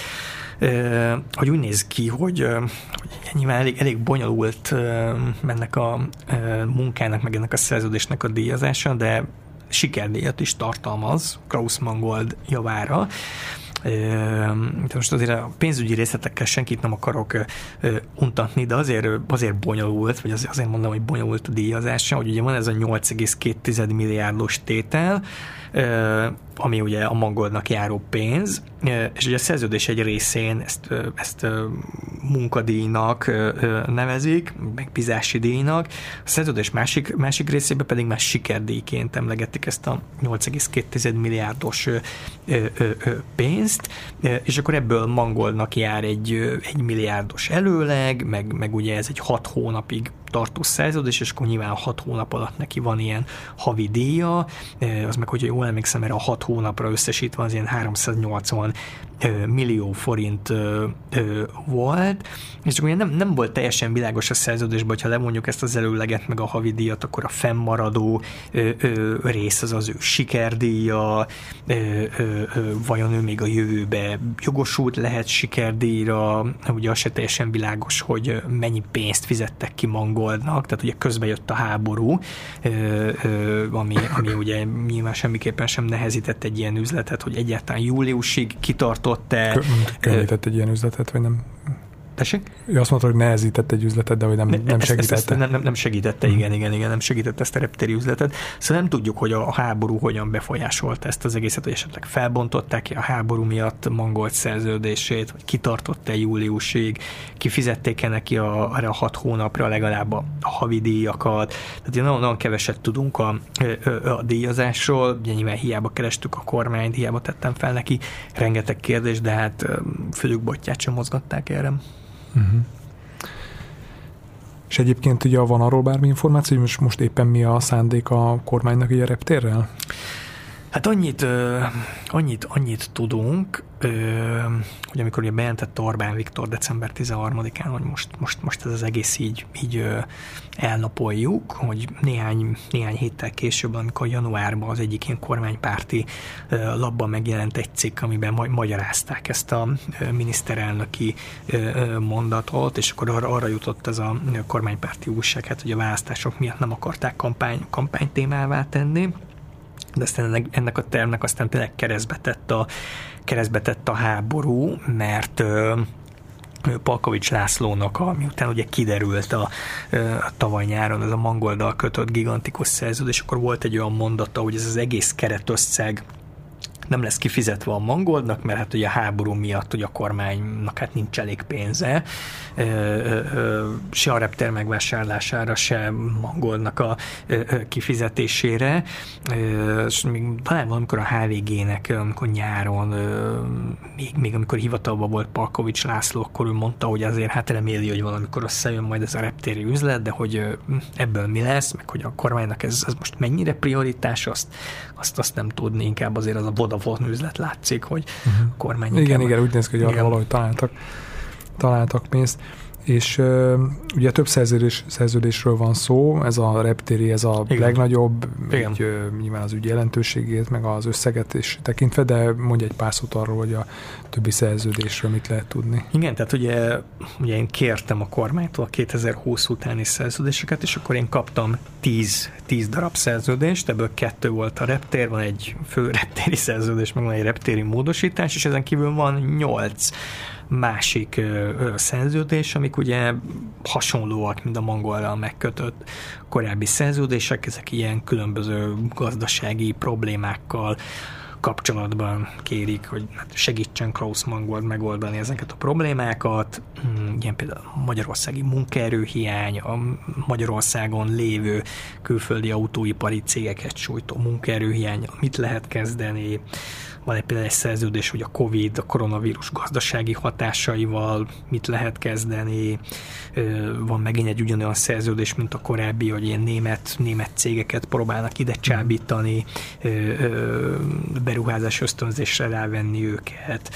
hogy úgy néz ki, hogy, hogy nyilván elég, elég bonyolult ennek a munkának, meg ennek a szerződésnek a díjazása, de sikerdíjat is tartalmaz Krauss Mangold javára. De most azért a pénzügyi részletekkel senkit nem akarok untatni, de azért, azért bonyolult, vagy azért mondom, hogy bonyolult a díjazása, hogy ugye van ez a 8,2 milliárdos tétel, ami ugye a mangoldnak járó pénz, és ugye a szerződés egy részén ezt, ezt munkadíjnak nevezik, meg bizási díjnak, a szerződés másik, másik részében pedig már sikerdíjként emlegetik ezt a 8,2 milliárdos pénzt, és akkor ebből mangoldnak jár egy, egy milliárdos előleg, meg, meg ugye ez egy hat hónapig tartó szerződés, és akkor nyilván hat hónap alatt neki van ilyen havi díja, az meg, hogyha jól emlékszem, erre a hat hónapra összesítve az ilyen 380 millió forint volt, és ugye nem, nem volt teljesen világos a szerződésben, hogyha lemondjuk ezt az előleget, meg a havidíjat, akkor a fennmaradó rész az az ő sikerdíja, vajon ő még a jövőbe jogosult lehet sikerdíjra, ugye az se teljesen világos, hogy mennyi pénzt fizettek ki Mangoldnak, tehát ugye közbe jött a háború, ami, ami ugye nyilván semmiképpen sem nehezített egy ilyen üzletet, hogy egyáltalán júliusig tartott-e... Könnyített egy ilyen üzletet, vagy nem? Tessék? Ő azt mondta, hogy nehezített egy üzletet, de hogy nem, nem segítette. Ezt, ezt, nem, nem segítette, hmm. igen, igen, igen, nem segítette ezt a reptéri üzletet. Szóval nem tudjuk, hogy a háború hogyan befolyásolta ezt az egészet, hogy esetleg felbontották ki a háború miatt mangolt szerződését, vagy kitartott-e júliusig, kifizették-e neki a, arra a hat hónapra legalább a, havidíjakat. Tehát nagyon, nagyon keveset tudunk a, a, a díjazásról, ugye nyilván hiába kerestük a kormányt, hiába tettem fel neki rengeteg kérdést, de hát fülük botját sem mozgatták erre. Uh-huh. És egyébként ugye van arról bármi információ, hogy most, most éppen mi a szándék a kormánynak így a reptérrel? Hát annyit, annyit, annyit tudunk, hogy amikor ugye bejelentette Orbán Viktor december 13-án, hogy most, most, most ez az egész így, így elnapoljuk, hogy néhány, néhány héttel később, amikor januárban az egyik ilyen kormánypárti labban megjelent egy cikk, amiben ma- magyarázták ezt a miniszterelnöki mondatot, és akkor arra, arra jutott ez a kormánypárti újság, hát, hogy a választások miatt nem akarták kampány, kampánytémává tenni, de aztán ennek, ennek a tervnek aztán tényleg keresztbe tett a, keresztbe tett a háború, mert Palkovics Lászlónak, a, miután ugye kiderült a, a tavaly nyáron ez a mangoldal kötött gigantikus szerződés, akkor volt egy olyan mondata, hogy ez az egész keretösszeg nem lesz kifizetve a mangoldnak, mert hát ugye a háború miatt ugye a kormánynak hát nincs elég pénze, se a reptér megvásárlására, se mangoldnak a kifizetésére, és még talán valamikor a HVG-nek, amikor nyáron, még, még amikor hivatalban volt Palkovics László, akkor ő mondta, hogy azért hát reméli, hogy valamikor összejön majd ez a reptéri üzlet, de hogy ebből mi lesz, meg hogy a kormánynak ez, ez most mennyire prioritás, azt, azt, azt nem tudni, inkább azért az a Vodafone üzlet látszik, hogy uh-huh. a kormány... Igen, igen, úgy néz ki, hogy arra valahogy találtak, találtak pénzt és ugye több szerződés, szerződésről van szó, ez a reptéri, ez a Igen. legnagyobb, Igen. Így, uh, nyilván az ügy jelentőségét, meg az összeget is tekintve, de mondj egy pár szót arról, hogy a többi szerződésről mit lehet tudni. Igen, tehát ugye, ugye én kértem a kormánytól a 2020 utáni szerződéseket, és akkor én kaptam 10, 10 darab szerződést, ebből kettő volt a reptér, van egy fő reptéri szerződés, meg van egy reptéri módosítás, és ezen kívül van 8 másik ö, szerződés, amik ugye hasonlóak, mint a mangolral megkötött korábbi szerződések, ezek ilyen különböző gazdasági problémákkal kapcsolatban kérik, hogy hát segítsen Klaus Mangold megoldani ezeket a problémákat. Hmm, ilyen például a magyarországi munkaerőhiány, a Magyarországon lévő külföldi autóipari cégeket sújtó munkaerőhiány, mit lehet kezdeni, van egy például egy szerződés, hogy a Covid, a koronavírus gazdasági hatásaival mit lehet kezdeni, van megint egy ugyanolyan szerződés, mint a korábbi, hogy ilyen német, német cégeket próbálnak ide csábítani, beruházás ösztönzésre rávenni őket,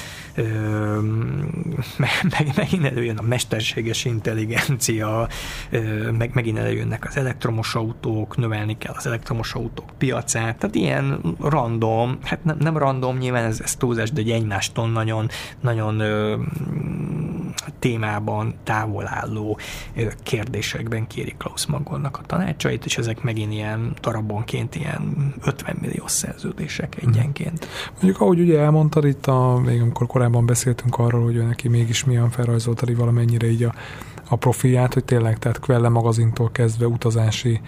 meg, megint előjön a mesterséges intelligencia, meg, megint előjönnek az elektromos autók, növelni kell az elektromos autók piacát, tehát ilyen random, hát nem, nem random, nyilván ez, ez túlzás, de egy egymástól nagyon, nagyon ö, témában távol álló ö, kérdésekben kéri Klaus Magolnak a tanácsait, és ezek megint ilyen darabonként ilyen 50 millió szerződések mhm. egyenként. Mondjuk ahogy ugye elmondtad itt, a, még amikor korábban beszéltünk arról, hogy ő neki mégis milyen felrajzoltad valamennyire így a, a profilját, hogy tényleg, tehát Quelle magazintól kezdve utazási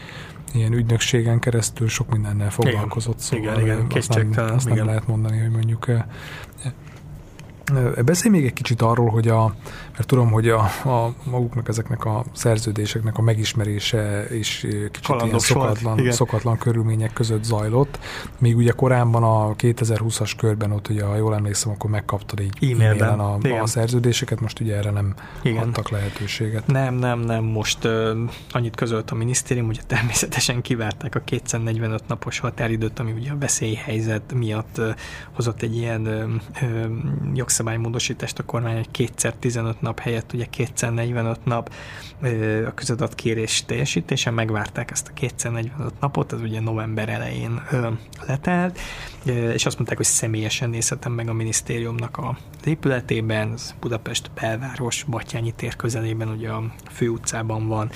ilyen ügynökségen keresztül sok mindennel foglalkozott, igen, szóval igen, igen, azt, nem, azt nem lehet mondani, hogy mondjuk Beszélj még egy kicsit arról, hogy a, mert tudom, hogy a, a maguknak ezeknek a szerződéseknek a megismerése is kicsit Kalandos ilyen szokatlan, volt, szokatlan körülmények között zajlott. Még ugye korábban a 2020-as körben ott ugye, ha jól emlékszem, akkor megkaptad így e-mailen a, a szerződéseket, most ugye erre nem Igen. adtak lehetőséget. Nem, nem, nem, most uh, annyit közölt a minisztérium, hogy természetesen kivárták a 245 napos határidőt, ami ugye a veszélyhelyzet miatt uh, hozott egy ilyen uh, uh, jogszabálymódosítást a kormány, hogy kétszer 15 nap helyett ugye kétszer 45 nap a közadatkérés teljesítése, megvárták ezt a kétszer 45 napot, ez ugye november elején letelt, és azt mondták, hogy személyesen nézhetem meg a minisztériumnak a épületében, ez Budapest belváros, Batyányi tér közelében, ugye a főutcában van,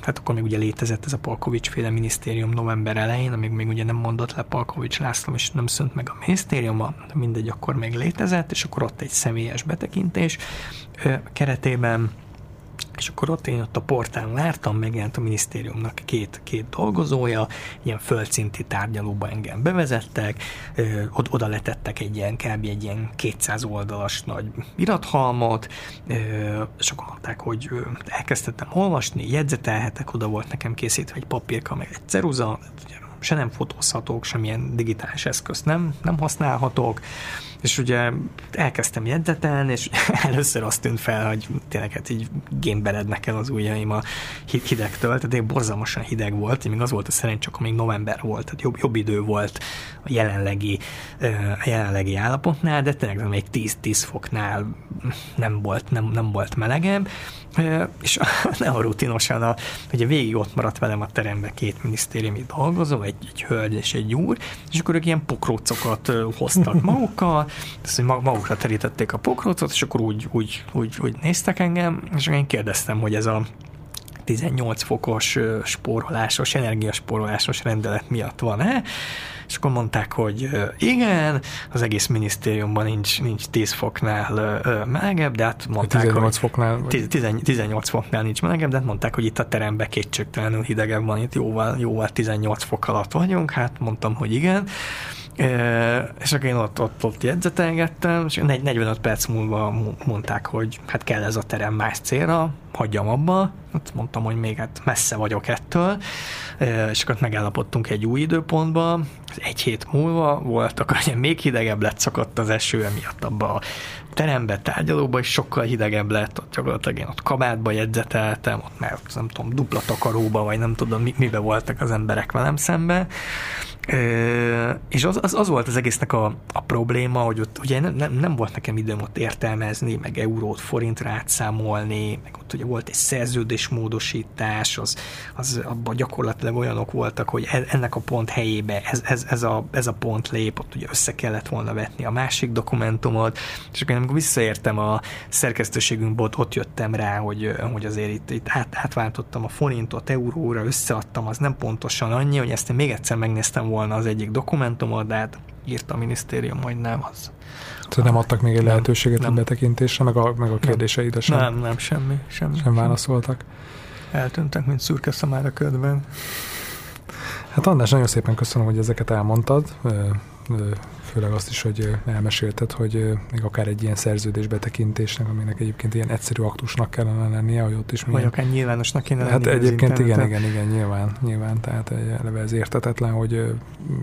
hát akkor még ugye létezett ez a Palkovics féle minisztérium november elején, amíg még ugye nem mondott le Palkovics László, és nem szönt meg a minisztérium, mindegy, akkor még létezett, és akkor ott egy személyes betekintés keretében és akkor ott én ott a portálon láttam, megjelent a minisztériumnak két, két dolgozója, ilyen földszinti tárgyalóba engem bevezettek, ö, oda letettek egy ilyen, kb. egy ilyen 200 oldalas nagy irathalmot, ö, és akkor mondták, hogy ö, elkezdtem olvasni, jegyzetelhetek, oda volt nekem készítve egy papírka, meg egy ceruza, se nem fotózhatók, semmilyen digitális eszközt nem, nem használhatók, és ugye elkezdtem jegyzetelni, és *laughs* először azt tűnt fel, hogy tényleg hát így gémberednek el az ujjaim a hidegtől, tehát én borzalmasan hideg volt, még az volt a szerint, csak még november volt, tehát jobb, jobb idő volt a jelenlegi, a jelenlegi állapotnál, de tényleg még 10-10 foknál nem volt, nem, nem volt melegebb, és *laughs* a rutinosan, a, ugye végig ott maradt velem a teremben két minisztériumi dolgozó, egy, egy hölgy és egy úr, és akkor ők ilyen pokrócokat hoztak *laughs* magukkal, ezt, hogy magukra terítették a pokrócot, és akkor úgy, úgy, úgy, úgy néztek engem, és én kérdeztem, hogy ez a 18 fokos spórolásos, energiaspórolásos rendelet miatt van-e, és akkor mondták, hogy igen, az egész minisztériumban nincs, nincs 10 foknál melegebb, de hát mondták, 18 hogy foknál, 18 foknál nincs melegebb, de hát mondták, hogy itt a teremben kétségtelenül hidegebb van, itt jóval, jóval 18 fok alatt vagyunk, hát mondtam, hogy igen, és akkor én ott, ott, ott jegyzetelgettem, és 45 perc múlva mondták, hogy hát kell ez a terem más célra, hagyjam abba, hát mondtam, hogy még hát messze vagyok ettől, és akkor megállapodtunk egy új időpontba, egy hét múlva voltak, hogy még hidegebb lett, szakadt az eső emiatt abba a terembe, tárgyalóba is sokkal hidegebb lett, ott gyakorlatilag én ott kabátba jegyzeteltem, ott már nem tudom, dupla takaróba, vagy nem tudom, mi, mibe voltak az emberek velem szembe, és az, az, az volt az egésznek a, a probléma, hogy ott ugye nem, nem, volt nekem időm ott értelmezni, meg eurót forintra átszámolni, meg ott ugye volt egy szerződésmódosítás, az, az abban gyakorlatilag olyanok voltak, hogy e, ennek a pont helyébe ez, ez, ez, a, ez a pont lép, ott ugye össze kellett volna vetni a másik dokumentumot, és akkor amikor visszaértem a szerkesztőségünkbe, ott, ott jöttem rá, hogy, hogy azért itt, itt át, átváltottam a forintot euróra, összeadtam, az nem pontosan annyi, hogy ezt én még egyszer megnéztem volna az egyik dokumentumot, de hát írta a minisztérium, hogy nem az. Tehát nem adtak még egy nem, lehetőséget nem. betekintésre, meg a, meg a kérdéseidre sem? Nem, nem, semmi. semmi sem válaszoltak? Eltűntek, mint szürke szamára ködben. Hát András, nagyon szépen köszönöm, hogy ezeket elmondtad főleg azt is, hogy elmesélted, hogy még akár egy ilyen szerződésbetekintésnek, aminek egyébként ilyen egyszerű aktusnak kellene lennie, hogy ott is milyen... Vagy akár nyilvánosnak kéne lennie. Hát egyébként igen, igen, igen, nyilván, nyilván, tehát eleve ez értetetlen, hogy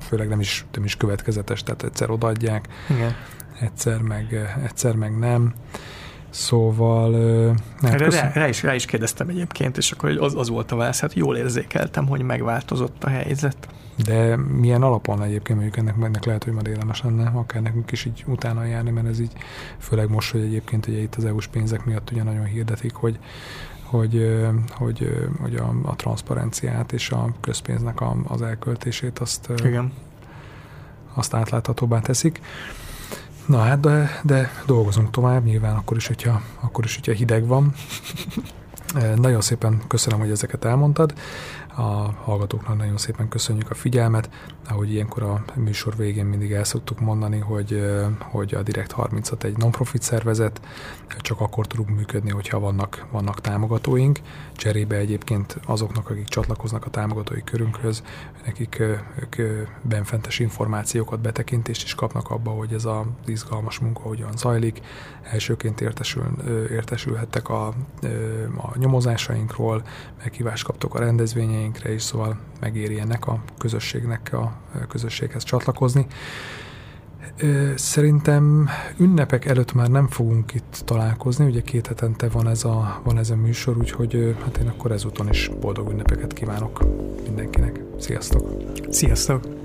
főleg nem is, nem is következetes, tehát egyszer odaadják, igen. egyszer meg, egyszer meg nem. Szóval... Nem, rá, rá, is, rá is kérdeztem egyébként, és akkor az, az volt a válasz, hát jól érzékeltem, hogy megváltozott a helyzet. De milyen alapon egyébként mondjuk ennek, ennek lehet, hogy majd érdemes lenne akár nekünk is így utána járni, mert ez így, főleg most, hogy egyébként ugye itt az EU-s pénzek miatt ugye nagyon hirdetik, hogy hogy, hogy, hogy a, a transzparenciát és a közpénznek a, az elköltését azt, Igen. azt átláthatóbbá teszik. Na hát, de, de dolgozunk tovább, nyilván akkor is, hogyha, akkor is, hogyha hideg van. *laughs* Nagyon szépen köszönöm, hogy ezeket elmondtad. A hallgatóknak nagyon szépen köszönjük a figyelmet. Ahogy ilyenkor a műsor végén mindig el szoktuk mondani, hogy, hogy a Direkt 36 egy non-profit szervezet, csak akkor tudunk működni, hogyha vannak, vannak támogatóink. Cserébe egyébként azoknak, akik csatlakoznak a támogatói körünkhöz, nekik ők benfentes információkat, betekintést is kapnak abba, hogy ez az izgalmas munka hogyan zajlik. Elsőként értesül, értesülhettek a, a nyomozásainkról, meghívást kaptok a rendezvényeinkre is, szóval megéri ennek a közösségnek a közösséghez csatlakozni. Szerintem ünnepek előtt már nem fogunk itt találkozni, ugye két hetente van ez a, van ez a műsor, úgyhogy hát én akkor ezúton is boldog ünnepeket kívánok mindenkinek. Sziasztok! Sziasztok!